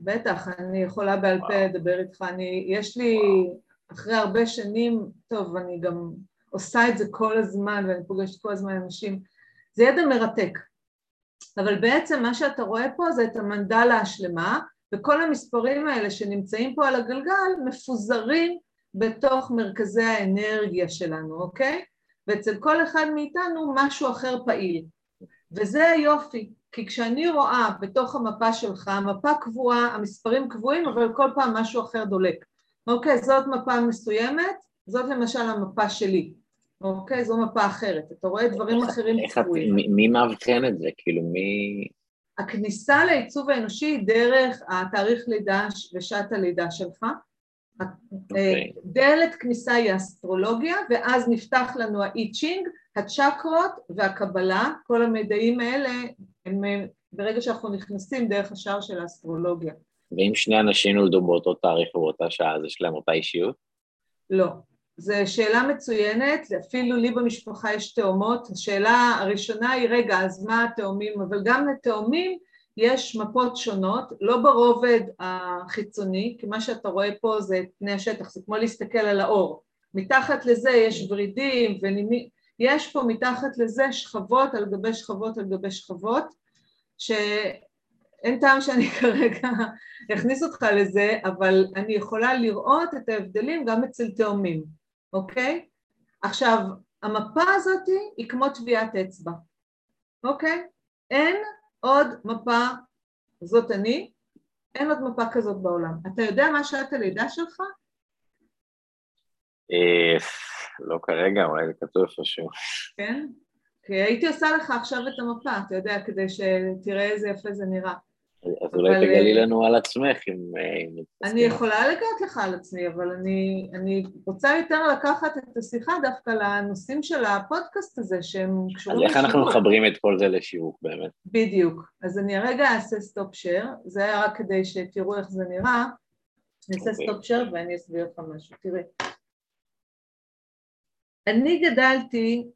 בטח, אני יכולה בעל פה לדבר איתך, אני, יש לי, וואו. אחרי הרבה שנים, טוב, אני גם עושה את זה כל הזמן ואני פוגשת כל הזמן אנשים, זה ידע מרתק. אבל בעצם מה שאתה רואה פה זה את המנדלה השלמה, וכל המספרים האלה שנמצאים פה על הגלגל מפוזרים בתוך מרכזי האנרגיה שלנו, אוקיי? ואצל כל אחד מאיתנו משהו אחר פעיל. וזה היופי, כי כשאני רואה בתוך המפה שלך, המפה קבועה, המספרים קבועים, אבל כל פעם משהו אחר דולק. אוקיי, זאת מפה מסוימת, זאת למשל המפה שלי. אוקיי, זו מפה אחרת. אתה רואה דברים אחרים קבועים. מי מאבחן את זה? כאילו, מי... הכניסה לעיצוב האנושי היא דרך התאריך לידה ושעת הלידה שלך. Okay. אוקיי. דלת כניסה היא אסטרולוגיה, ואז נפתח לנו האי צ'ינג, הצ'קרות והקבלה, כל המידעים האלה הם ברגע שאנחנו נכנסים דרך השער של האסטרולוגיה. ואם שני אנשים נולדו באותו תאריך ובאותה שעה, אז יש להם אותה אישיות? לא. זו שאלה מצוינת, אפילו לי במשפחה יש תאומות, השאלה הראשונה היא רגע אז מה התאומים, אבל גם לתאומים יש מפות שונות, לא ברובד החיצוני, כי מה שאתה רואה פה זה פני השטח, זה כמו להסתכל על האור, מתחת לזה יש ורידים ונימים, יש פה מתחת לזה שכבות על גבי שכבות על גבי שכבות, שאין טעם שאני כרגע אכניס אותך לזה, אבל אני יכולה לראות את ההבדלים גם אצל תאומים. אוקיי? עכשיו, המפה הזאת היא כמו טביעת אצבע, אוקיי? אין עוד מפה, זאת אני, אין עוד מפה כזאת בעולם. אתה יודע מה שעת הלידה שלך? אה, לא כרגע, אולי זה כתוב איפשהו. כן? כי הייתי עושה לך עכשיו את המפה, אתה יודע, כדי שתראה איזה יפה זה נראה. אז אולי תגלי אה, לנו על עצמך אם... אה, אני יכולה לגלות לך על עצמי, אבל אני, אני רוצה יותר לקחת את השיחה דווקא לנושאים של הפודקאסט הזה, שהם קשורים לשיווק. אז איך אנחנו מחברים את כל זה לשיווק באמת? בדיוק. אז אני הרגע אעשה stop share, זה היה רק כדי שתראו איך זה נראה. אני אעשה סטופ שייר ואני אסביר לך משהו. תראי. אני גדלתי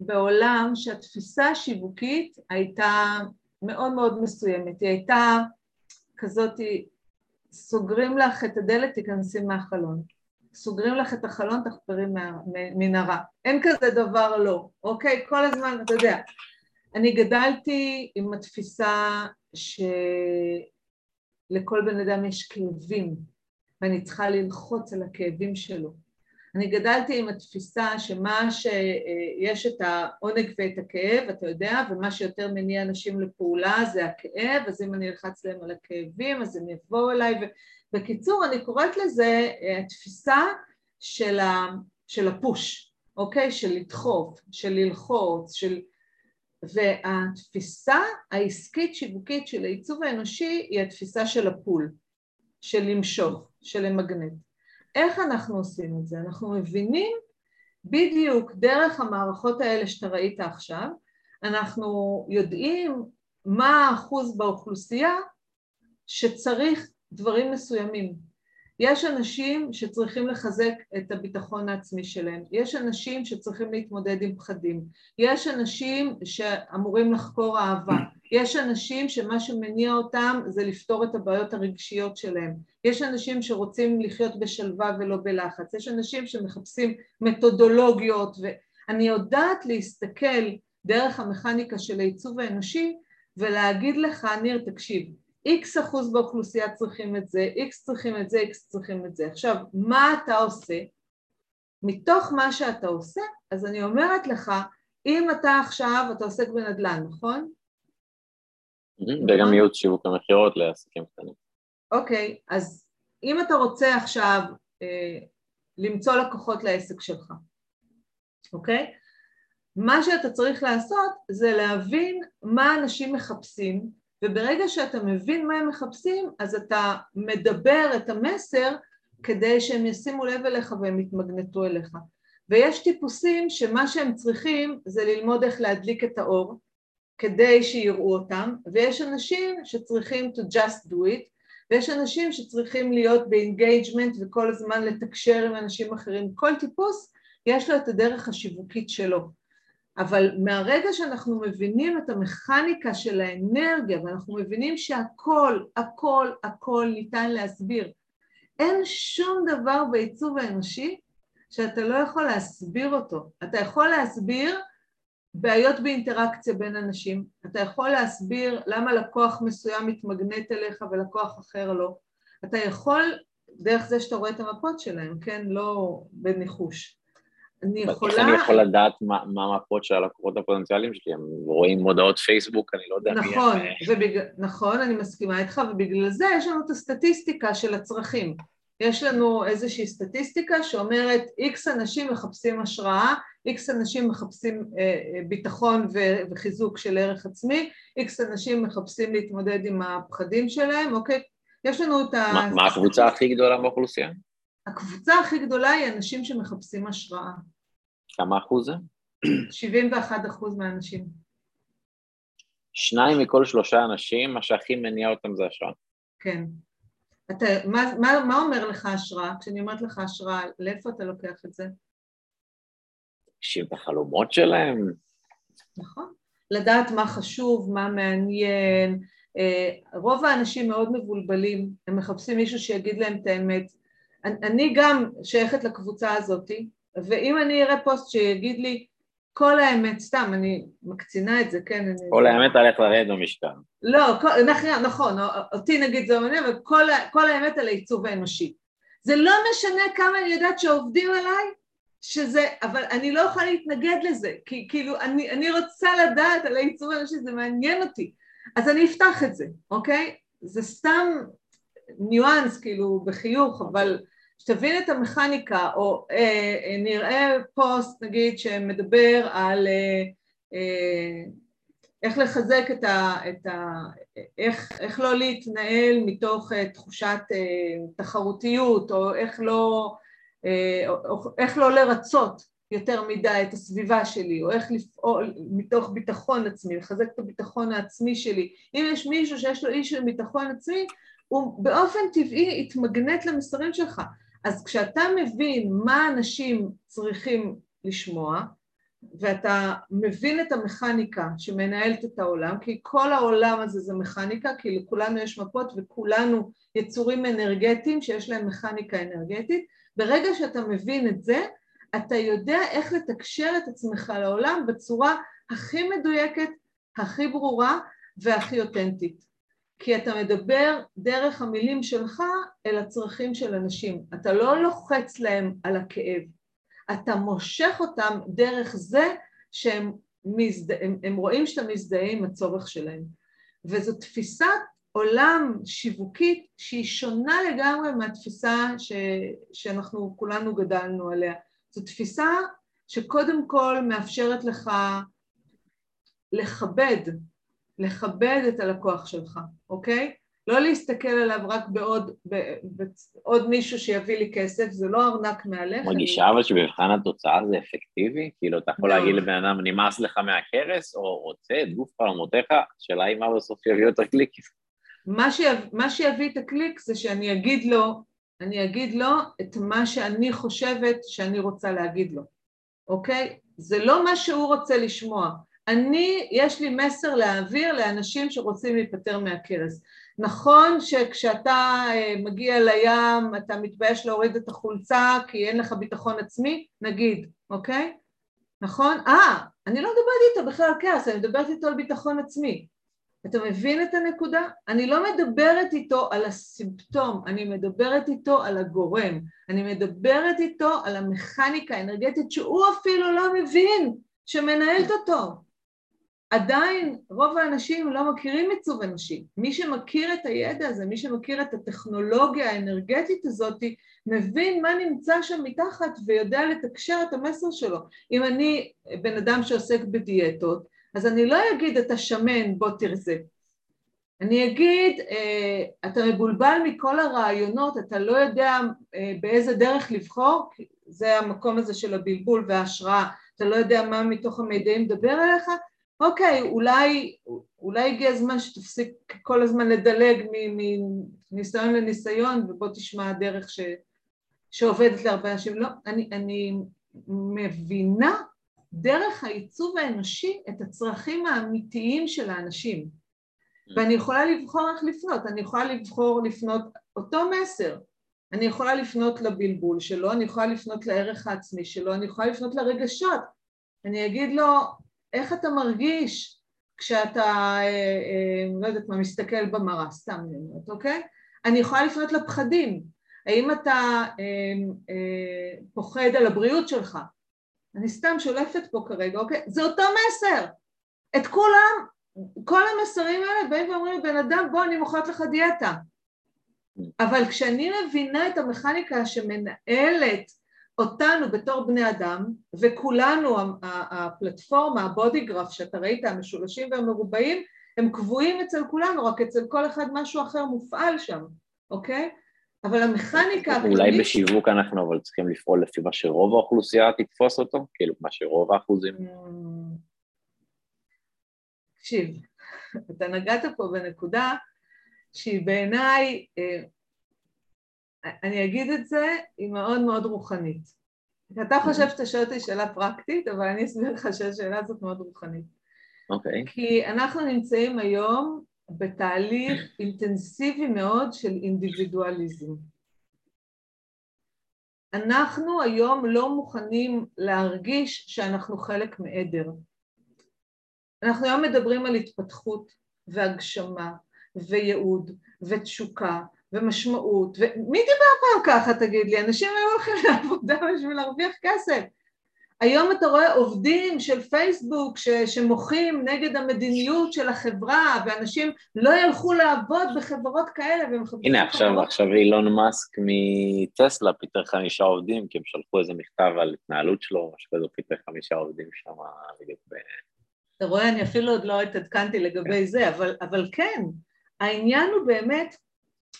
בעולם שהתפיסה השיווקית הייתה מאוד מאוד מסוימת, היא הייתה כזאת, סוגרים לך את הדלת, תיכנסי מהחלון, סוגרים לך את החלון, תחפרי מנהרה, אין כזה דבר לא, אוקיי? כל הזמן, אתה יודע, אני גדלתי עם התפיסה שלכל בן אדם יש כאבים ואני צריכה ללחוץ על הכאבים שלו אני גדלתי עם התפיסה שמה שיש את העונג ואת הכאב, אתה יודע, ומה שיותר מניע אנשים לפעולה זה הכאב, אז אם אני אלחץ להם על הכאבים אז הם יבואו אליי, ובקיצור אני קוראת לזה אה, התפיסה של, ה... של הפוש, אוקיי? של לדחוף, של ללחוץ, של... והתפיסה העסקית שיווקית של העיצוב האנושי היא התפיסה של הפול, של למשוך, של למגנט. איך אנחנו עושים את זה? אנחנו מבינים בדיוק דרך המערכות האלה שאתה ראית עכשיו, אנחנו יודעים מה האחוז באוכלוסייה שצריך דברים מסוימים. יש אנשים שצריכים לחזק את הביטחון העצמי שלהם, יש אנשים שצריכים להתמודד עם פחדים, יש אנשים שאמורים לחקור אהבה, יש אנשים שמה שמניע אותם זה לפתור את הבעיות הרגשיות שלהם, יש אנשים שרוצים לחיות בשלווה ולא בלחץ, יש אנשים שמחפשים מתודולוגיות ואני יודעת להסתכל דרך המכניקה של העיצוב האנושי ולהגיד לך, ניר תקשיב, איקס אחוז באוכלוסייה צריכים את זה, איקס צריכים את זה, איקס צריכים את זה. עכשיו, מה אתה עושה? מתוך מה שאתה עושה, אז אני אומרת לך, אם אתה עכשיו, אתה עוסק בנדל"ן, נכון? וגם נכון? ייעוץ שיווק המכירות לעסקים קטנים. אוקיי, אז אם אתה רוצה עכשיו אה, למצוא לקוחות לעסק שלך, אוקיי? מה שאתה צריך לעשות זה להבין מה אנשים מחפשים וברגע שאתה מבין מה הם מחפשים, אז אתה מדבר את המסר כדי שהם ישימו לב אליך והם יתמגנטו אליך. ויש טיפוסים שמה שהם צריכים זה ללמוד איך להדליק את האור כדי שיראו אותם, ויש אנשים שצריכים to just do it, ויש אנשים שצריכים להיות ב engagement וכל הזמן לתקשר עם אנשים אחרים. כל טיפוס יש לו את הדרך השיווקית שלו. אבל מהרגע שאנחנו מבינים את המכניקה של האנרגיה ואנחנו מבינים שהכל, הכל, הכל ניתן להסביר, אין שום דבר בעיצוב האנושי שאתה לא יכול להסביר אותו. אתה יכול להסביר בעיות באינטראקציה בין אנשים, אתה יכול להסביר למה לקוח מסוים מתמגנט אליך ולקוח אחר לא, אתה יכול דרך זה שאתה רואה את המפות שלהם, כן? לא בניחוש. אני יכולה... איך אני יכול לדעת מה, המפות של הלקוחות הפוטנציאליים שלי? הם רואים מודעות פייסבוק, אני לא יודע נכון, מי הם... ובג... נכון, אני מסכימה איתך, ובגלל זה יש לנו את הסטטיסטיקה של הצרכים. יש לנו איזושהי סטטיסטיקה שאומרת איקס אנשים מחפשים השראה, איקס אנשים מחפשים אה, אה, ביטחון ו- וחיזוק של ערך עצמי, איקס אנשים מחפשים להתמודד עם הפחדים שלהם, אוקיי? יש לנו את ה... מה, מה הקבוצה הכי גדולה באוכלוסייה? הקבוצה הכי גדולה היא אנשים שמחפשים השראה. כמה אחוז זה? 71 אחוז מהאנשים. שניים מכל שלושה אנשים, מה שהכי מניע אותם זה השראה. כן. אתה, מה, מה, מה אומר לך השראה? כשאני אומרת לך השראה, לאיפה אתה לוקח את זה? החלומות שלהם. נכון. לדעת מה חשוב, מה מעניין. אה, רוב האנשים מאוד מבולבלים, הם מחפשים מישהו שיגיד להם את האמת. אני גם שייכת לקבוצה הזאת, ואם אני אראה פוסט שיגיד לי כל האמת, סתם, אני מקצינה את זה, כן? כל אני... האמת הלך לרדת במשקל. לא, כל, נכון, נכון, אותי נגיד זה מעניין, אבל כל, כל האמת על העיצוב האנושי. זה לא משנה כמה אני יודעת שעובדים עליי, שזה, אבל אני לא יכולה להתנגד לזה, כי כאילו אני, אני רוצה לדעת על העיצוב האנושי, זה מעניין אותי, אז אני אפתח את זה, אוקיי? זה סתם ניואנס כאילו בחיוך, אבל שתבין את המכניקה, או אה, אה, נראה פוסט נגיד שמדבר על אה, אה, איך לחזק את ה... את ה איך, איך לא להתנהל מתוך אה, תחושת אה, תחרותיות, או איך לא, אה, איך לא לרצות יותר מדי את הסביבה שלי, או איך לפעול מתוך ביטחון עצמי, לחזק את הביטחון העצמי שלי. אם יש מישהו שיש לו איש של ביטחון עצמי, הוא באופן טבעי יתמגנט למסרים שלך. אז כשאתה מבין מה אנשים צריכים לשמוע, ואתה מבין את המכניקה שמנהלת את העולם, כי כל העולם הזה זה מכניקה, כי לכולנו יש מפות וכולנו יצורים אנרגטיים שיש להם מכניקה אנרגטית, ברגע שאתה מבין את זה, אתה יודע איך לתקשר את עצמך לעולם בצורה הכי מדויקת, הכי ברורה והכי אותנטית. כי אתה מדבר דרך המילים שלך אל הצרכים של אנשים. אתה לא לוחץ להם על הכאב, אתה מושך אותם דרך זה שהם מזדה, הם, הם רואים שאתה מזדהה עם הצורך שלהם. וזו תפיסת עולם שיווקית שהיא שונה לגמרי מהתפיסה ש, שאנחנו כולנו גדלנו עליה. זו תפיסה שקודם כל מאפשרת לך לכבד לכבד את הלקוח שלך, אוקיי? לא להסתכל עליו רק בעוד, בעוד מישהו שיביא לי כסף, זה לא ארנק מעליך. מרגישה אבל שבמבחן התוצאה זה אפקטיבי? כאילו, אתה יכול להגיד לבן אדם, נמאס לך מהכרס, או רוצה את גוף חלומותיך, השאלה היא מה בסוף יביא את הקליק. מה, שיב, מה שיביא את הקליק זה שאני אגיד לו, אני אגיד לו את מה שאני חושבת שאני רוצה להגיד לו, אוקיי? זה לא מה שהוא רוצה לשמוע. אני, יש לי מסר להעביר לאנשים שרוצים להיפטר מהכרס. נכון שכשאתה אה, מגיע לים אתה מתבייש להוריד את החולצה כי אין לך ביטחון עצמי, נגיד, אוקיי? נכון? אה, אני לא מדברת איתו בכלל על כעס, אני מדברת איתו על ביטחון עצמי. אתה מבין את הנקודה? אני לא מדברת איתו על הסימפטום, אני מדברת איתו על הגורם, אני מדברת איתו על המכניקה האנרגטית שהוא אפילו לא מבין שמנהלת אותו. עדיין רוב האנשים לא מכירים עיצוב אנושי. מי שמכיר את הידע הזה, מי שמכיר את הטכנולוגיה האנרגטית הזאת, מבין מה נמצא שם מתחת ויודע לתקשר את המסר שלו. אם אני בן אדם שעוסק בדיאטות, אז אני לא אגיד אתה שמן בוא תרזה. אני אגיד אה, אתה מבולבל מכל הרעיונות, אתה לא יודע אה, באיזה דרך לבחור, זה המקום הזה של הבלבול וההשראה, אתה לא יודע מה מתוך המידעים מדבר אליך, אוקיי, אולי, אולי הגיע הזמן שתפסיק כל הזמן לדלג מניסיון לניסיון ובוא תשמע הדרך ש, שעובדת להרבה אנשים. לא, אני, אני מבינה דרך העיצוב האנושי את הצרכים האמיתיים של האנשים. ואני יכולה לבחור איך לפנות, אני יכולה לבחור לפנות אותו מסר, אני יכולה לפנות לבלבול שלו, אני יכולה לפנות לערך העצמי שלו, אני יכולה לפנות לרגשות. אני אגיד לו, איך אתה מרגיש כשאתה, אה, אה, לא יודעת מה, מסתכל במראה, סתם נאמרת, אוקיי? אני יכולה לפנות לפחדים, האם אתה פוחד על הבריאות שלך? אני סתם שולפת פה כרגע, אוקיי? זה אותו מסר. את כולם, כל המסרים האלה באים ואומרים לבן אדם בוא אני מוכרת לך דיאטה. אבל כשאני מבינה את המכניקה שמנהלת אותנו בתור בני אדם, וכולנו, הפלטפורמה, הבודיגרף שאתה ראית, המשולשים והמרובעים, הם קבועים אצל כולנו, רק אצל כל אחד משהו אחר מופעל שם, אוקיי? אבל המכניקה... אולי בשיווק אנחנו אבל צריכים לפעול לפי מה שרוב האוכלוסייה תתפוס אותו? כאילו, מה שרוב האחוזים? תקשיב, אתה נגעת פה בנקודה שהיא בעיניי, אה, אני אגיד את זה, היא מאוד מאוד רוחנית. אתה חושב שאתה שואל אותי שאלה פרקטית, אבל אני אסביר לך שהשאלה הזאת מאוד רוחנית. אוקיי. Okay. כי אנחנו נמצאים היום בתהליך אינטנסיבי מאוד של אינדיבידואליזם. אנחנו היום לא מוכנים להרגיש שאנחנו חלק מעדר. אנחנו היום מדברים על התפתחות והגשמה וייעוד ותשוקה ומשמעות, ומי דיבר פעם ככה תגיד לי? אנשים היו הולכים לעבודה בשביל להרוויח כסף. היום אתה רואה עובדים של פייסבוק ש, שמוחים נגד המדיניות של החברה ואנשים לא ילכו לעבוד בחברות כאלה הנה עכשיו, חברות... עכשיו אילון מאסק מטסלה פיטר חמישה עובדים כי הם שלחו איזה מכתב על התנהלות שלו, משהו כזה פיטר חמישה עובדים שם בדיוק ב... אתה רואה, אני אפילו עוד לא התעדכנתי לגבי זה, אבל, אבל כן, העניין הוא באמת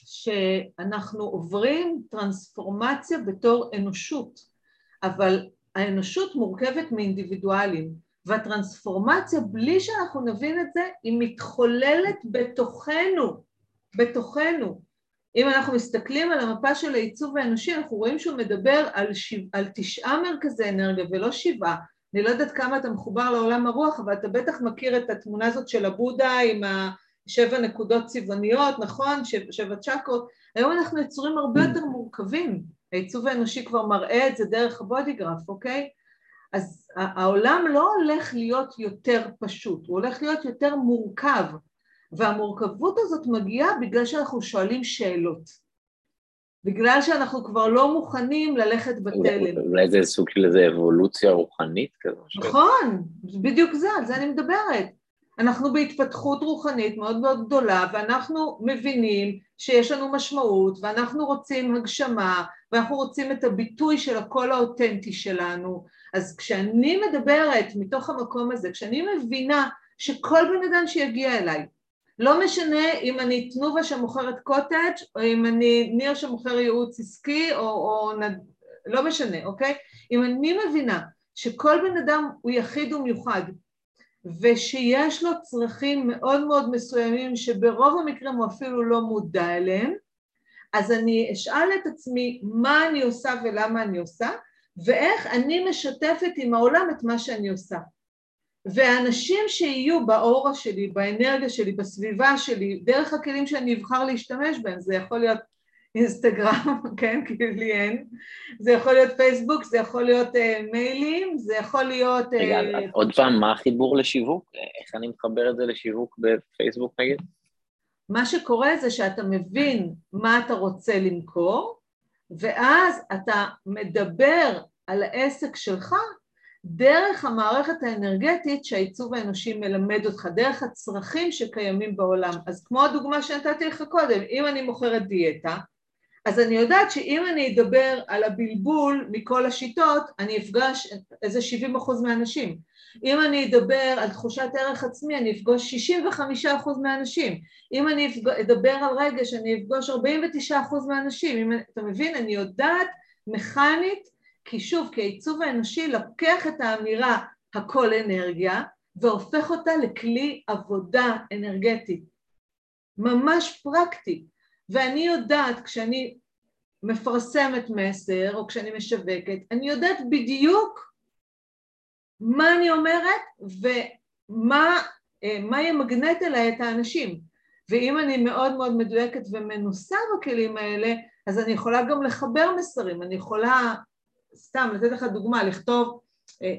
שאנחנו עוברים טרנספורמציה בתור אנושות, אבל האנושות מורכבת מאינדיבידואלים, והטרנספורמציה, בלי שאנחנו נבין את זה, היא מתחוללת בתוכנו, בתוכנו. אם אנחנו מסתכלים על המפה של העיצוב האנושי, אנחנו רואים שהוא מדבר על, שיו... על תשעה מרכזי אנרגיה ולא שבעה. אני לא יודעת כמה אתה מחובר לעולם הרוח, אבל אתה בטח מכיר את התמונה הזאת של הבודה עם השבע נקודות צבעוניות, נכון? שבע, שבע צ'קרות. היום אנחנו יצורים הרבה יותר מורכבים. העיצוב האנושי כבר מראה את זה דרך הבודיגרף, אוקיי? אז העולם לא הולך להיות יותר פשוט, הוא הולך להיות יותר מורכב, והמורכבות הזאת מגיעה בגלל שאנחנו שואלים שאלות. בגלל שאנחנו כבר לא מוכנים ללכת בתלם. אולי זה סוג של איזה אבולוציה רוחנית כזו. נכון, בדיוק זה, על זה אני מדברת. אנחנו בהתפתחות רוחנית מאוד מאוד גדולה, ואנחנו מבינים שיש לנו משמעות, ואנחנו רוצים הגשמה, ואנחנו רוצים את הביטוי של הקול האותנטי שלנו. אז כשאני מדברת מתוך המקום הזה, כשאני מבינה שכל בן אדם שיגיע אליי, לא משנה אם אני תנובה שמוכרת קוטג' או אם אני ניר שמוכר ייעוץ עסקי או, או נד... לא משנה, אוקיי? אם אני מבינה שכל בן אדם הוא יחיד ומיוחד ושיש לו צרכים מאוד מאוד מסוימים שברוב המקרים הוא אפילו לא מודע אליהם, אז אני אשאל את עצמי מה אני עושה ולמה אני עושה ואיך אני משתפת עם העולם את מה שאני עושה. והאנשים שיהיו באורה שלי, באנרגיה שלי, בסביבה שלי, דרך הכלים שאני אבחר להשתמש בהם, זה יכול להיות אינסטגרם, כן, כי לי אין, זה יכול להיות פייסבוק, זה יכול להיות uh, מיילים, זה יכול להיות... אה, רגע, uh, עוד פעם, מה החיבור לשיווק? איך אני מחבר את זה לשיווק בפייסבוק נגיד? מה שקורה זה שאתה מבין מה אתה רוצה למכור, ואז אתה מדבר על העסק שלך דרך המערכת האנרגטית שהעיצוב האנושי מלמד אותך, דרך הצרכים שקיימים בעולם. אז כמו הדוגמה שנתתי לך קודם, אם אני מוכרת דיאטה, אז אני יודעת שאם אני אדבר על הבלבול מכל השיטות, אני אפגש איזה 70 אחוז מהאנשים. אם אני אדבר על תחושת ערך עצמי, אני אפגוש 65 אחוז מהאנשים. אם אני אדבר על רגש, אני אפגוש 49 אחוז מהאנשים. אם, אתה מבין? אני יודעת מכנית כי שוב, כי העיצוב האנושי לוקח את האמירה הכל אנרגיה והופך אותה לכלי עבודה אנרגטי, ממש פרקטי. ואני יודעת כשאני מפרסמת מסר או כשאני משווקת, אני יודעת בדיוק מה אני אומרת ומה מה ימגנט אליי את האנשים. ואם אני מאוד מאוד מדויקת ומנוסה בכלים האלה, אז אני יכולה גם לחבר מסרים, אני יכולה סתם לתת לך דוגמה, לכתוב, אה,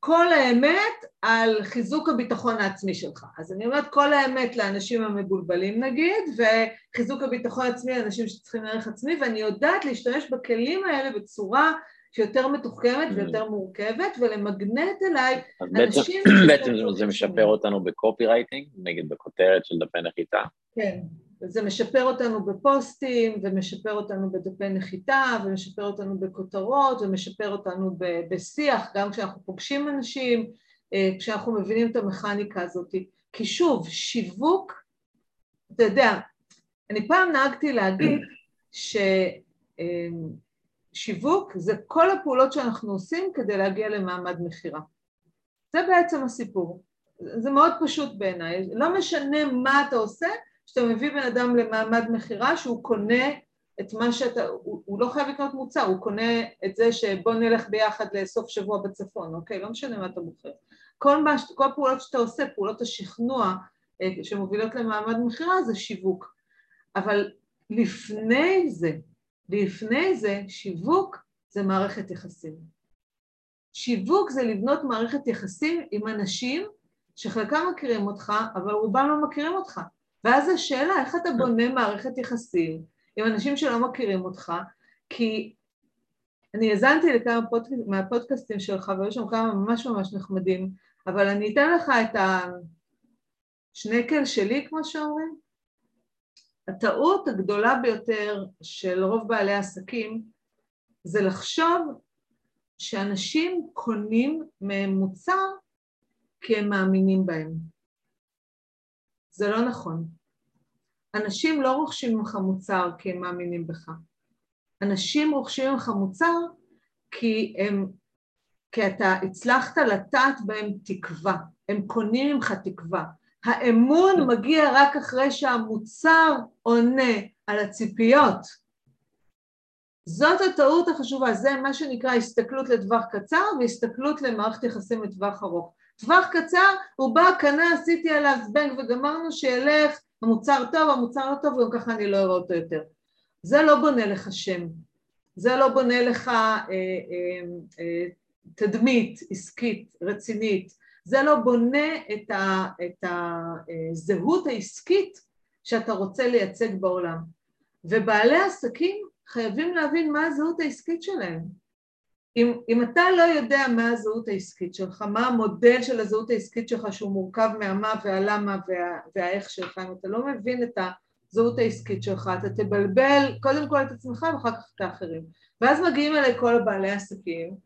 כל האמת על חיזוק הביטחון העצמי שלך. אז אני אומרת כל האמת לאנשים המבולבלים נגיד, וחיזוק הביטחון העצמי לאנשים שצריכים ערך עצמי, ואני יודעת להשתמש בכלים האלה בצורה שיותר מתוחכמת mm. ויותר מורכבת, ולמגנט אליי אנשים... בעצם זה משפר אותנו בקופי רייטינג, נגיד בכותרת של דפי נחיתה. כן, זה משפר אותנו בפוסטים, ומשפר אותנו בדפי נחיתה, ומשפר אותנו בכותרות, ומשפר אותנו בשיח, גם כשאנחנו פוגשים אנשים, אה, כשאנחנו מבינים את המכניקה הזאת. כי שוב, שיווק, אתה יודע, אני פעם נהגתי להגיד ש... אה, זה כל הפעולות שאנחנו עושים כדי להגיע למעמד מכירה. זה בעצם הסיפור. זה מאוד פשוט בעיניי. לא משנה מה אתה עושה, שאתה מביא בן אדם למעמד מכירה שהוא קונה את מה שאתה, הוא, הוא לא חייב לקנות מוצר, הוא קונה את זה שבוא נלך ביחד לסוף שבוע בצפון, אוקיי? לא משנה מה אתה מוכר. כל, מה, כל הפעולות שאתה עושה, פעולות השכנוע אה, שמובילות למעמד מכירה זה שיווק. אבל לפני זה, לפני זה שיווק זה מערכת יחסים. שיווק זה לבנות מערכת יחסים עם אנשים שחלקם מכירים אותך, אבל רובם לא מכירים אותך. ואז השאלה, איך אתה בונה מערכת יחסים עם אנשים שלא מכירים אותך, כי אני האזנתי לכמה פודקאסט, מהפודקאסטים שלך, והיו שם כמה ממש ממש נחמדים, אבל אני אתן לך את השנקל שלי, כמו שאומרים. הטעות הגדולה ביותר של רוב בעלי העסקים זה לחשוב שאנשים קונים מהם מוצר כי הם מאמינים בהם. זה לא נכון. אנשים לא רוכשים ממך מוצר כי הם מאמינים בך. אנשים רוכשים ממך מוצר כי הם, כי אתה הצלחת לטעת בהם תקווה, הם קונים ממך תקווה. האמון מגיע רק אחרי שהמוצר עונה על הציפיות. זאת הטעות החשובה, זה מה שנקרא הסתכלות לטווח קצר והסתכלות למערכת יחסים לטווח ארוך. טווח קצר, הוא בא, קנה, עשיתי עליו זבנג וגמרנו, שילך, המוצר טוב, המוצר לא טוב, וגם ככה אני לא אראה אותו יותר. זה לא בונה לך שם, זה לא בונה לך אה, אה, אה, תדמית עסקית רצינית, זה לא בונה את, ה, את הזהות העסקית שאתה רוצה לייצג בעולם. ובעלי עסקים חייבים להבין מה הזהות העסקית שלהם. אם, אם אתה לא יודע מה הזהות העסקית שלך, מה המודל של הזהות העסקית שלך שהוא מורכב מהמה והלמה וה, והאיך שלך, אם אתה לא מבין את הזהות העסקית שלך, אתה תבלבל קודם כל את עצמך ואחר כך את האחרים. ואז מגיעים אליי כל הבעלי עסקים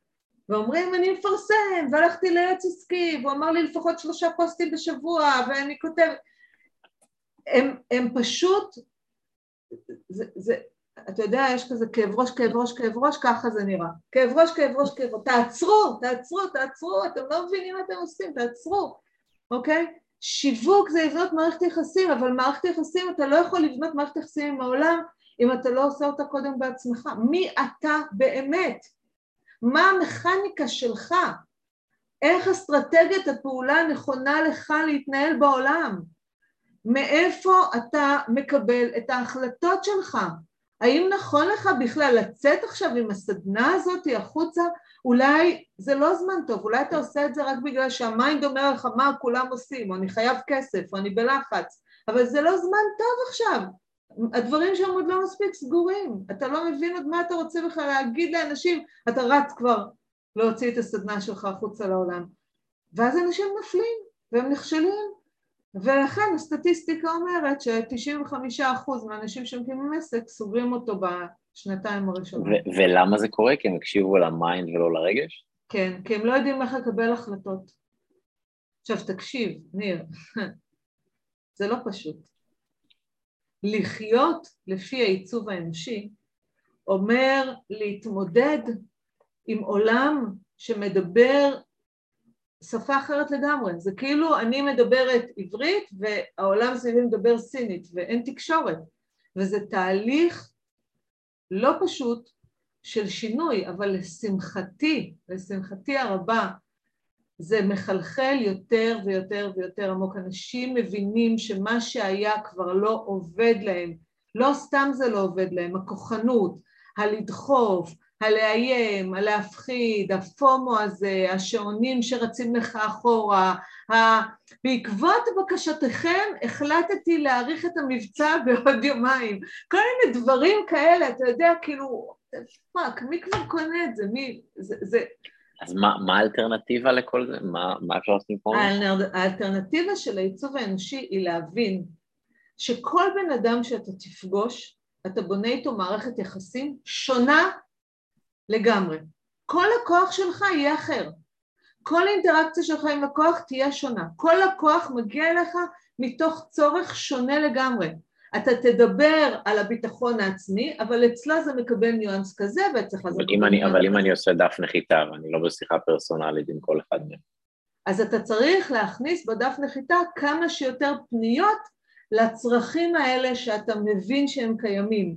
ואומרים אני מפרסם והלכתי ליועץ עסקי והוא אמר לי לפחות שלושה פוסטים בשבוע ואני כותב הם, הם פשוט זה, זה, אתה יודע, יש כזה כאב ראש, כאב ראש, כאב ראש, ככה זה נראה. כאב ראש, כאב ראש, כאב ראש. תעצרו, תעצרו, תעצרו, אתם לא מבינים מה אתם עושים, תעצרו, אוקיי? שיווק זה לבנות מערכת יחסים, אבל מערכת יחסים, אתה לא יכול לבנות מערכת יחסים עם העולם אם אתה לא עושה אותה קודם בעצמך. מי אתה באמת? מה המכניקה שלך? איך אסטרטגיית הפעולה הנכונה לך להתנהל בעולם? מאיפה אתה מקבל את ההחלטות שלך? האם נכון לך בכלל לצאת עכשיו עם הסדנה הזאת החוצה? אולי זה לא זמן טוב, אולי אתה עושה את זה רק בגלל שהמיינד אומר לך מה כולם עושים, או אני חייב כסף, או אני בלחץ, אבל זה לא זמן טוב עכשיו. הדברים שם עוד לא מספיק סגורים, אתה לא מבין עוד מה אתה רוצה בכלל להגיד לאנשים, אתה רץ כבר להוציא את הסדנה שלך החוצה לעולם. ואז אנשים נופלים והם נכשלים, ולכן הסטטיסטיקה אומרת ש-95% מהאנשים שמקימים עסק סוגרים אותו בשנתיים הראשונות. ולמה זה קורה? כי הם הקשיבו ל mind ולא לרגש? כן, כי הם לא יודעים איך לקבל החלטות. עכשיו תקשיב, ניר, זה לא פשוט. לחיות לפי העיצוב האנושי אומר להתמודד עם עולם שמדבר שפה אחרת לגמרי, זה כאילו אני מדברת עברית והעולם סביבי מדבר סינית ואין תקשורת. וזה תהליך לא פשוט של שינוי, אבל לשמחתי, לשמחתי הרבה, זה מחלחל יותר ויותר ויותר עמוק. אנשים מבינים שמה שהיה כבר לא עובד להם, לא סתם זה לא עובד להם, הכוחנות, הלדחוף, הלאיים, הלהפחיד, ה FOMO הזה, השעונים שרצים לך אחורה, ה... בעקבות בקשתכם החלטתי להאריך את המבצע בעוד יומיים. כל מיני דברים כאלה, אתה יודע, כאילו, fuck, מי כבר קונה את זה? מי... זה... זה... אז מה, מה האלטרנטיבה לכל זה? מה, מה אפשר לעשות פה? האלטרנטיבה של העיצוב האנושי היא להבין שכל בן אדם שאתה תפגוש, אתה בונה איתו מערכת יחסים שונה לגמרי. כל לקוח שלך יהיה אחר. כל אינטראקציה שלך עם לקוח תהיה שונה. כל לקוח מגיע אליך מתוך צורך שונה לגמרי. אתה תדבר על הביטחון העצמי, אבל אצלה זה מקבל ניואנס כזה, ואצלך זה מקבל ניואנס כזה. אבל אם אני עושה דף נחיתה ואני לא בשיחה פרסונלית עם כל אחד מהם. אז אתה צריך להכניס בדף נחיתה כמה שיותר פניות לצרכים האלה שאתה מבין שהם קיימים.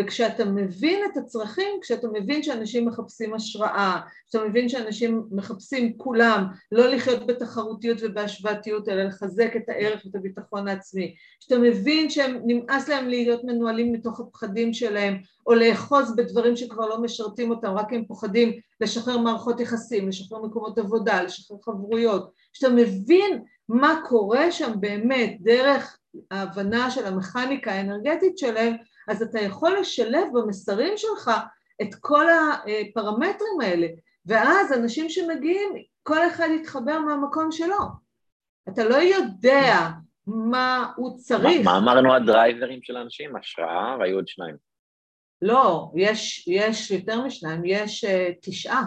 וכשאתה מבין את הצרכים, כשאתה מבין שאנשים מחפשים השראה, כשאתה מבין שאנשים מחפשים כולם לא לחיות בתחרותיות ובהשוואתיות, אלא לחזק את הערך ואת הביטחון העצמי, כשאתה מבין שנמאס להם להיות מנוהלים מתוך הפחדים שלהם, או לאחוז בדברים שכבר לא משרתים אותם, רק הם פוחדים לשחרר מערכות יחסים, לשחרר מקומות עבודה, לשחרר חברויות, כשאתה מבין מה קורה שם באמת דרך ההבנה של המכניקה האנרגטית שלהם, אז אתה יכול לשלב במסרים שלך את כל הפרמטרים האלה, ואז אנשים שמגיעים, כל אחד יתחבר מהמקום שלו. אתה לא יודע מה הוא צריך. מה, מה אמרנו הדרייברים של האנשים? השראה, והיו עוד שניים. לא, יש, יש יותר משניים, יש uh, תשעה.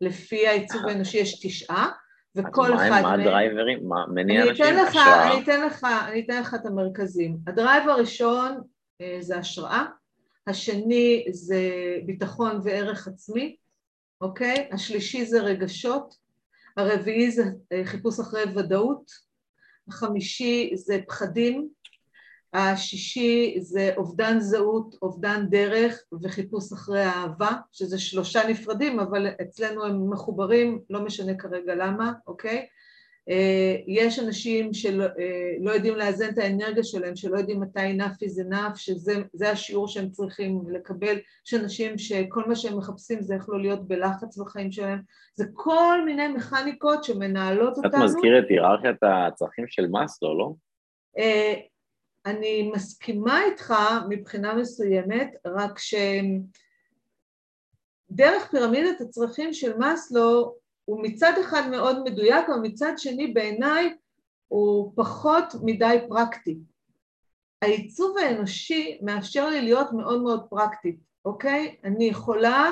לפי העיצוב האנושי יש תשעה, וכל אחד... מה הדרייברים? מה מניע אנשים? אני אתן לך, אני אתן לך את המרכזים. הדרייב הראשון אה, זה השראה, השני זה ביטחון וערך עצמי, אוקיי? השלישי זה רגשות, הרביעי זה אה, חיפוש אחרי ודאות, החמישי זה פחדים, השישי זה אובדן זהות, אובדן דרך וחיפוש אחרי אהבה, שזה שלושה נפרדים, אבל אצלנו הם מחוברים, לא משנה כרגע למה, אוקיי? אה, יש אנשים שלא אה, לא יודעים לאזן את האנרגיה שלהם, שלא יודעים מתי enough is enough, שזה השיעור שהם צריכים לקבל, יש אנשים שכל מה שהם מחפשים זה איך לא להיות בלחץ בחיים שלהם, זה כל מיני מכניקות שמנהלות אותנו. את מזכיר את היררכיית הצרכים של מאסלו, לא? אה, אני מסכימה איתך מבחינה מסוימת, רק שדרך פירמידת הצרכים של מאסלו הוא מצד אחד מאוד מדויק, אבל מצד שני בעיניי הוא פחות מדי פרקטי. העיצוב האנושי מאפשר לי להיות מאוד מאוד פרקטית, אוקיי? אני יכולה,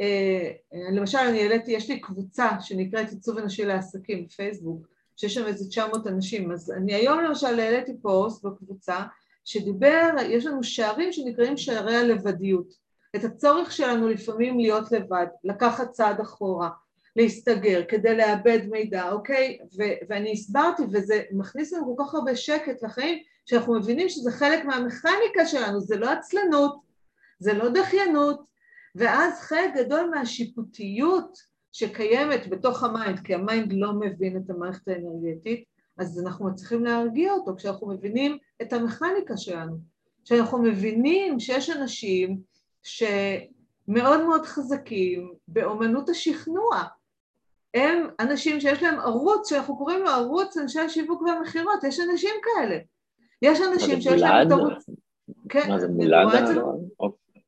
אה, למשל אני העליתי, יש לי קבוצה שנקראת עיצוב אנושי לעסקים בפייסבוק, שיש שם איזה 900 אנשים, אז אני היום למשל העליתי פוסט בקבוצה שדיבר, יש לנו שערים שנקראים שערי הלבדיות, את הצורך שלנו לפעמים להיות לבד, לקחת צעד אחורה, להסתגר, כדי לאבד מידע, אוקיי? ו- ואני הסברתי, וזה מכניס לנו כל כך הרבה שקט לחיים, שאנחנו מבינים שזה חלק מהמכניקה שלנו, זה לא עצלנות, זה לא דחיינות, ואז חלק גדול מהשיפוטיות שקיימת בתוך ה mind, כי ה mind לא מבין את המערכת האנרגטית, אז אנחנו מצליחים להרגיע אותו כשאנחנו מבינים את המכניקה שלנו. כשאנחנו מבינים שיש אנשים שמאוד מאוד חזקים באומנות השכנוע, הם אנשים שיש להם ערוץ, שאנחנו קוראים לו ערוץ אנשי השיווק והמכירות, יש אנשים כאלה. יש אנשים שיש להם את ערוץ... כן, מה זה מולד?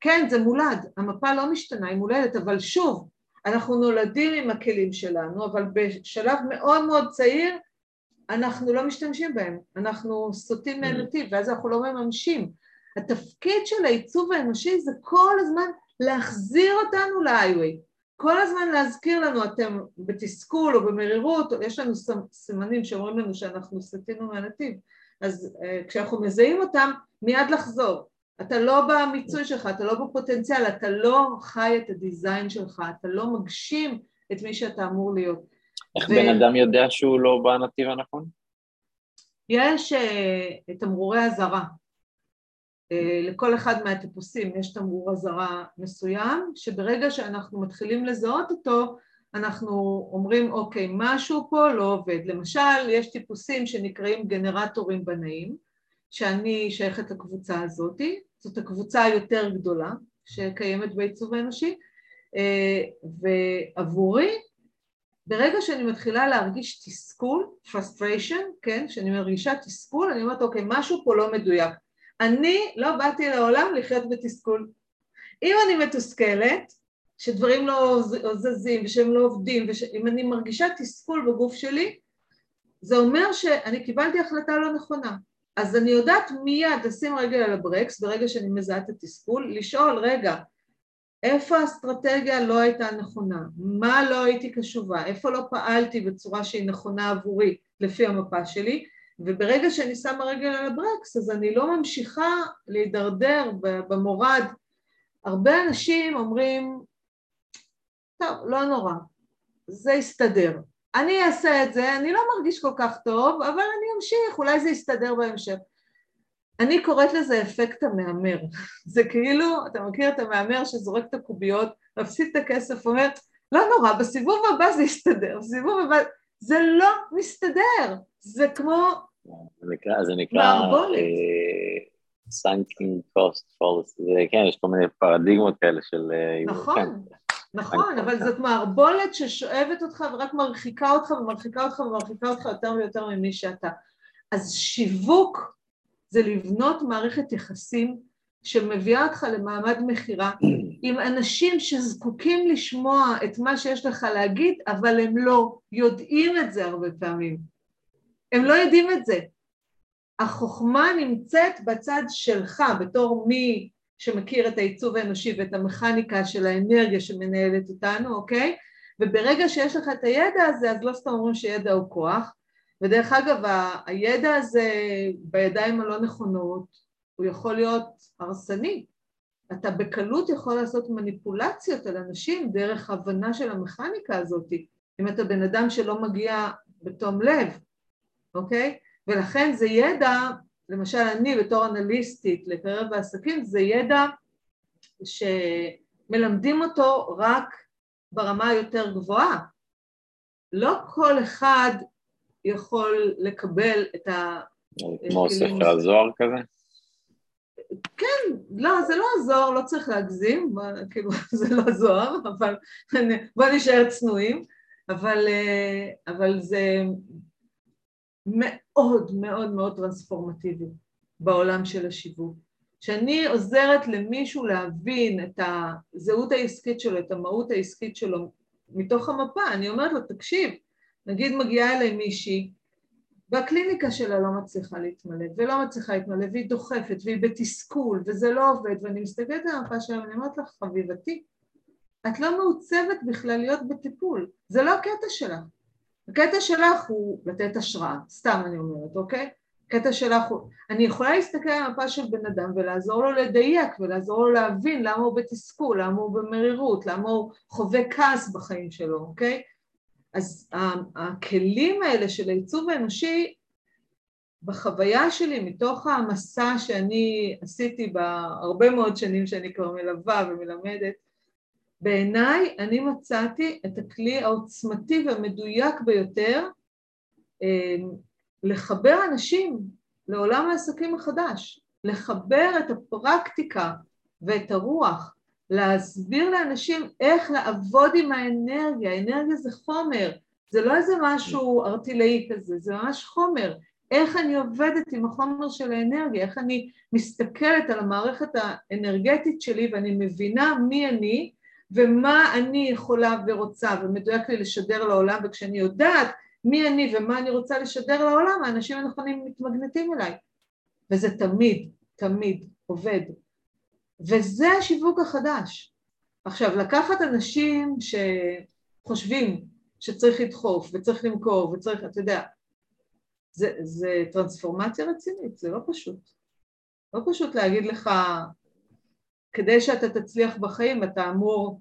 כן, זה מולד, המפה לא משתנה, היא מולדת, אבל שוב, אנחנו נולדים עם הכלים שלנו, אבל בשלב מאוד מאוד צעיר אנחנו לא משתמשים בהם, אנחנו סוטים מהנתיב, ואז אנחנו לא מממשים. התפקיד של העיצוב האנושי זה כל הזמן להחזיר אותנו ל-highway. כל הזמן להזכיר לנו, אתם בתסכול או במרירות, יש לנו סימנים שאומרים לנו שאנחנו סטינו מהנתיב, אז uh, כשאנחנו מזהים אותם, מיד לחזור. אתה לא במיצוי שלך, אתה לא בפוטנציאל, אתה לא חי את הדיזיין שלך, אתה לא מגשים את מי שאתה אמור להיות. איך ו... בן אדם יודע שהוא לא בנתיב הנכון? יש uh, תמרורי אזהרה. אה, לכל אחד מהטיפוסים יש תמרור אזהרה מסוים, שברגע שאנחנו מתחילים לזהות אותו, אנחנו אומרים, אוקיי, משהו פה לא עובד. למשל, יש טיפוסים שנקראים גנרטורים בנאים, שאני שייכת לקבוצה הזאתי, זאת הקבוצה היותר גדולה שקיימת בעיצוב האנושי, אה, ועבורי, ברגע שאני מתחילה להרגיש תסכול, frustration, כן, שאני מרגישה תסכול, אני אומרת, אוקיי, משהו פה לא מדויק. אני לא באתי לעולם לחיות בתסכול. אם אני מתוסכלת, שדברים לא זזים ושהם לא עובדים, ואם אני מרגישה תסכול בגוף שלי, זה אומר שאני קיבלתי החלטה לא נכונה. אז אני יודעת מיד לשים רגל על הברקס ברגע שאני מזהה את התסכול, לשאול, רגע, איפה האסטרטגיה לא הייתה נכונה? מה לא הייתי קשובה? איפה לא פעלתי בצורה שהיא נכונה עבורי לפי המפה שלי? וברגע שאני שמה רגל על הברקס אז אני לא ממשיכה להידרדר במורד. הרבה אנשים אומרים, טוב, לא נורא, זה יסתדר. אני אעשה את זה, אני לא מרגיש כל כך טוב, אבל אני אמשיך, אולי זה יסתדר בהמשך. אני קוראת לזה אפקט המהמר. זה כאילו, אתה מכיר את המהמר שזורק את הקוביות, מפסיד את הכסף, אומר, לא נורא, בסיבוב הבא זה יסתדר, בסיבוב הבא... זה לא מסתדר, זה כמו... זה נקרא, זה נקרא sunken cost fallacy, כן, יש כל מיני פרדיגמות כאלה של... אה, נכון. כן. נכון, אבל זאת מערבולת ששואבת אותך ורק מרחיקה אותך ומרחיקה אותך ומרחיקה אותך יותר ויותר ממי שאתה. אז שיווק זה לבנות מערכת יחסים שמביאה אותך למעמד מכירה עם אנשים שזקוקים לשמוע את מה שיש לך להגיד, אבל הם לא יודעים את זה הרבה פעמים. הם לא יודעים את זה. החוכמה נמצאת בצד שלך בתור מי שמכיר את העיצוב האנושי ואת המכניקה של האנרגיה שמנהלת אותנו, אוקיי? וברגע שיש לך את הידע הזה, אז לא סתם אומרים שידע הוא כוח, ודרך אגב, הידע הזה בידיים הלא נכונות, הוא יכול להיות הרסני. אתה בקלות יכול לעשות מניפולציות על אנשים דרך הבנה של המכניקה הזאת, אם אתה בן אדם שלא מגיע בתום לב, אוקיי? ולכן זה ידע למשל אני בתור אנליסטית לקרב העסקים זה ידע שמלמדים אותו רק ברמה היותר גבוהה. לא כל אחד יכול לקבל את ה... כמו ספר הזוהר כזה? כן, לא, זה לא הזוהר, לא צריך להגזים, כאילו זה לא הזוהר, אבל בוא נשאר צנועים, אבל, אה, אבל זה מאוד מאוד מאוד טרנספורמטיבי בעולם של השיווק. כשאני עוזרת למישהו להבין את הזהות העסקית שלו, את המהות העסקית שלו מתוך המפה, אני אומרת לו, תקשיב, נגיד מגיעה אליי מישהי והקליניקה שלה לא מצליחה להתמלא, ולא מצליחה להתמלא, והיא דוחפת, והיא בתסכול, וזה לא עובד, ואני מסתכלת על המפה שלה ואני אומרת לך, חביבתי, את לא מעוצבת בכלל להיות בטיפול, זה לא הקטע שלך. הקטע שלך הוא לתת השראה, סתם אני אומרת, אוקיי? הקטע שלך הוא... אני יכולה להסתכל על המפה של בן אדם ולעזור לו לדייק ולעזור לו להבין למה הוא בתסכול, למה הוא במרירות, למה הוא חווה כעס בחיים שלו, אוקיי? אז הכלים האלה של העיצוב האנושי בחוויה שלי, מתוך המסע שאני עשיתי בהרבה מאוד שנים שאני כבר מלווה ומלמדת, בעיניי אני מצאתי את הכלי העוצמתי והמדויק ביותר אמ, לחבר אנשים לעולם העסקים החדש, לחבר את הפרקטיקה ואת הרוח, להסביר לאנשים איך לעבוד עם האנרגיה, האנרגיה זה חומר, זה לא איזה משהו ארטילאי כזה, זה ממש חומר, איך אני עובדת עם החומר של האנרגיה, איך אני מסתכלת על המערכת האנרגטית שלי ואני מבינה מי אני ומה אני יכולה ורוצה ומדויק לי לשדר לעולם וכשאני יודעת מי אני ומה אני רוצה לשדר לעולם האנשים הנכונים מתמגנטים אליי וזה תמיד, תמיד עובד וזה השיווק החדש. עכשיו לקחת אנשים שחושבים שצריך לדחוף וצריך למכור וצריך, אתה יודע, זה, זה טרנספורמציה רצינית, זה לא פשוט. לא פשוט להגיד לך כדי שאתה תצליח בחיים אתה אמור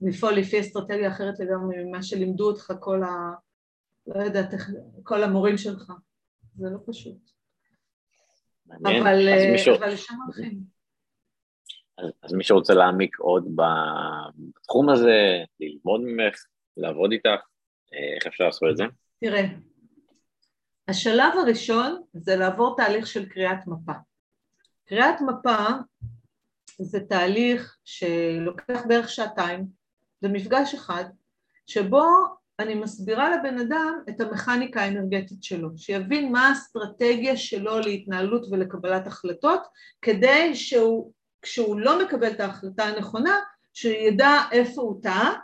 לפעול לפי אסטרטגיה אחרת לגמרי ממה שלימדו אותך כל ה... לא יודעת, כל המורים שלך. זה לא פשוט. מעניין. אבל, מישהו... אבל לשם הולכים. אז, אז מי שרוצה להעמיק עוד בתחום הזה, ללמוד ממך, לעבוד איתך, איך אפשר לעשות את זה? תראה, השלב הראשון זה לעבור תהליך של קריאת מפה. קריאת מפה זה תהליך שלוקח בערך שעתיים, זה מפגש אחד, שבו אני מסבירה לבן אדם את המכניקה האנרגטית שלו, שיבין מה האסטרטגיה שלו להתנהלות ולקבלת החלטות, כדי שהוא, כשהוא לא מקבל את ההחלטה הנכונה, שידע איפה הוא טעה,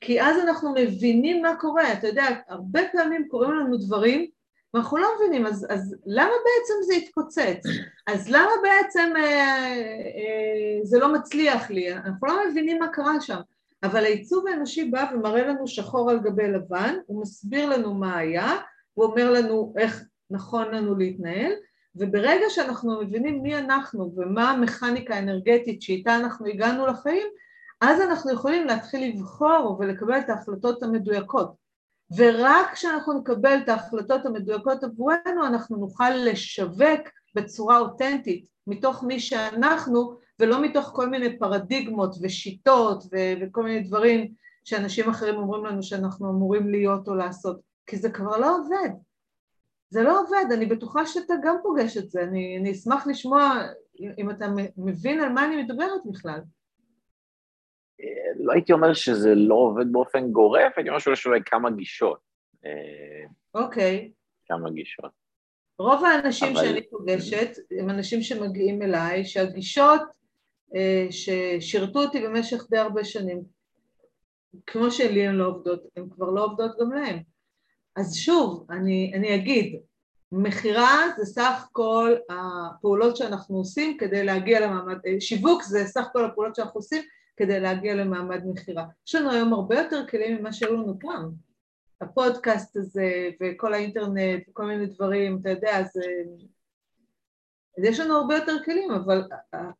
כי אז אנחנו מבינים מה קורה, אתה יודע, הרבה פעמים קורים לנו דברים ואנחנו לא מבינים, אז, אז למה בעצם זה התפוצץ? אז למה בעצם אה, אה, זה לא מצליח לי? אנחנו לא מבינים מה קרה שם. אבל העיצוב האנושי בא ומראה לנו שחור על גבי לבן, הוא מסביר לנו מה היה, הוא אומר לנו איך נכון לנו להתנהל, וברגע שאנחנו מבינים מי אנחנו ומה המכניקה האנרגטית שאיתה אנחנו הגענו לחיים, אז אנחנו יכולים להתחיל לבחור ולקבל את ההחלטות המדויקות. ורק כשאנחנו נקבל את ההחלטות המדויקות עבורנו, אנחנו נוכל לשווק בצורה אותנטית, מתוך מי שאנחנו, ולא מתוך כל מיני פרדיגמות ושיטות ו- וכל מיני דברים שאנשים אחרים אומרים לנו שאנחנו אמורים להיות או לעשות, כי זה כבר לא עובד. זה לא עובד, אני בטוחה שאתה גם פוגש את זה, אני, אני אשמח לשמוע אם אתה מבין על מה אני מדברת בכלל. לא הייתי אומר שזה לא עובד באופן גורף, הייתי אומר שיש אולי כמה גישות. אה, אוקיי. Okay. כמה גישות. רוב האנשים אבל... שאני פוגשת הם אנשים שמגיעים אליי, שהגישות אה, ששירתו אותי במשך די הרבה שנים, כמו שלי הן לא עובדות, הן כבר לא עובדות גם להם. אז שוב, אני, אני אגיד, מכירה זה סך כל הפעולות שאנחנו עושים כדי להגיע למעמד, אה, שיווק זה סך כל הפעולות שאנחנו עושים כדי להגיע למעמד מכירה. יש לנו היום הרבה יותר כלים ממה שהיו לנו פעם. הפודקאסט הזה וכל האינטרנט וכל מיני דברים, אתה יודע, אז, אז יש לנו הרבה יותר כלים, אבל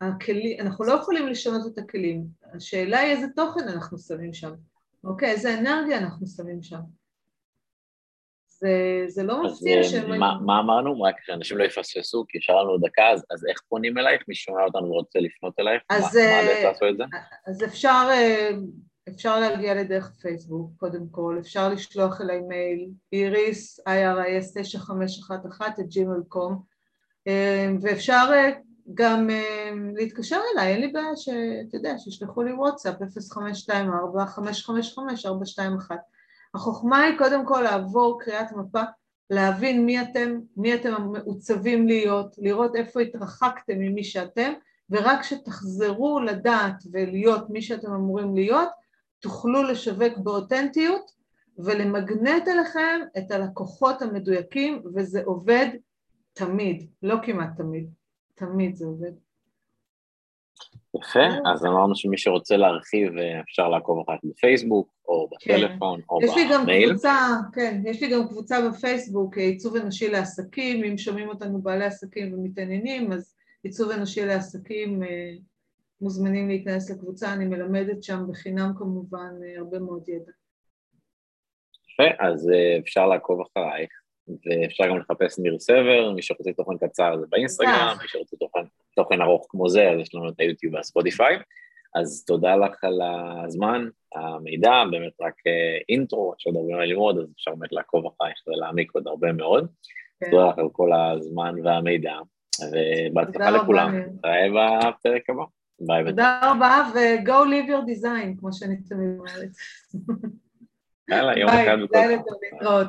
הכלי, אנחנו לא יכולים לשנות את הכלים. השאלה היא איזה תוכן אנחנו שמים שם, אוקיי? איזה אנרגיה אנחנו שמים שם. זה, זה לא מפתיע אה, שהם... מה, מה אמרנו? רק שאנשים לא יפספסו, כי יש לנו דקה, אז, אז איך פונים אלייך? מי שומע אותנו ורוצה לפנות אלייך? אז, מה, מה הדרך לעשות את זה? אז אפשר, אה, אפשר להגיע לדרך פייסבוק, קודם כל, אפשר לשלוח אליי מייל, איריס, iris 9511 את gmail.com, אה, ואפשר גם להתקשר אליי, אין לי בעיה שאתה יודע, שישלחו לי וואטסאפ 0524-555-421 החוכמה היא קודם כל לעבור קריאת מפה, להבין מי אתם, מי אתם מעוצבים להיות, לראות איפה התרחקתם ממי שאתם, ורק כשתחזרו לדעת ולהיות מי שאתם אמורים להיות, תוכלו לשווק באותנטיות ולמגנט אליכם את הלקוחות המדויקים, וזה עובד תמיד, לא כמעט תמיד, תמיד זה עובד. יפה, אז אמרנו שמי שרוצה להרחיב אה, אפשר לעקוב אחר בפייסבוק, או. בטלפון, כן. או יש במייל. לי גם קבוצה, כן, יש לי גם קבוצה בפייסבוק, אה, עיצוב אנושי לעסקים, אם שומעים אותנו בעלי עסקים ומתעניינים, אז עיצוב אנושי לעסקים, אה, מוזמנים להיכנס לקבוצה, אני מלמדת שם בחינם כמובן הרבה מאוד ידע. יפה, אז אפשר לעקוב אחרייך. ואפשר גם לחפש ניר סבר, מי שרוצה תוכן קצר זה באינסטגרם, מי שרוצה תוכן, תוכן ארוך כמו זה, אז יש לנו את היוטיוב והספוטיפיי. אז תודה לך על הזמן, המידע, באמת רק אינטרו, יש עוד הרבה מה ללמוד, אז אפשר באמת לעקוב אחרייך ולהעמיק עוד הרבה מאוד. כן. תודה לך על כל הזמן והמידע, ובהצלחה לכולם. נתראה בפרק הבא. ביי. תודה רבה, ו-go live your design, כמו שאני תמיד אומרת. יאללה, יום אחד בכל זאת. ביי, להתראות.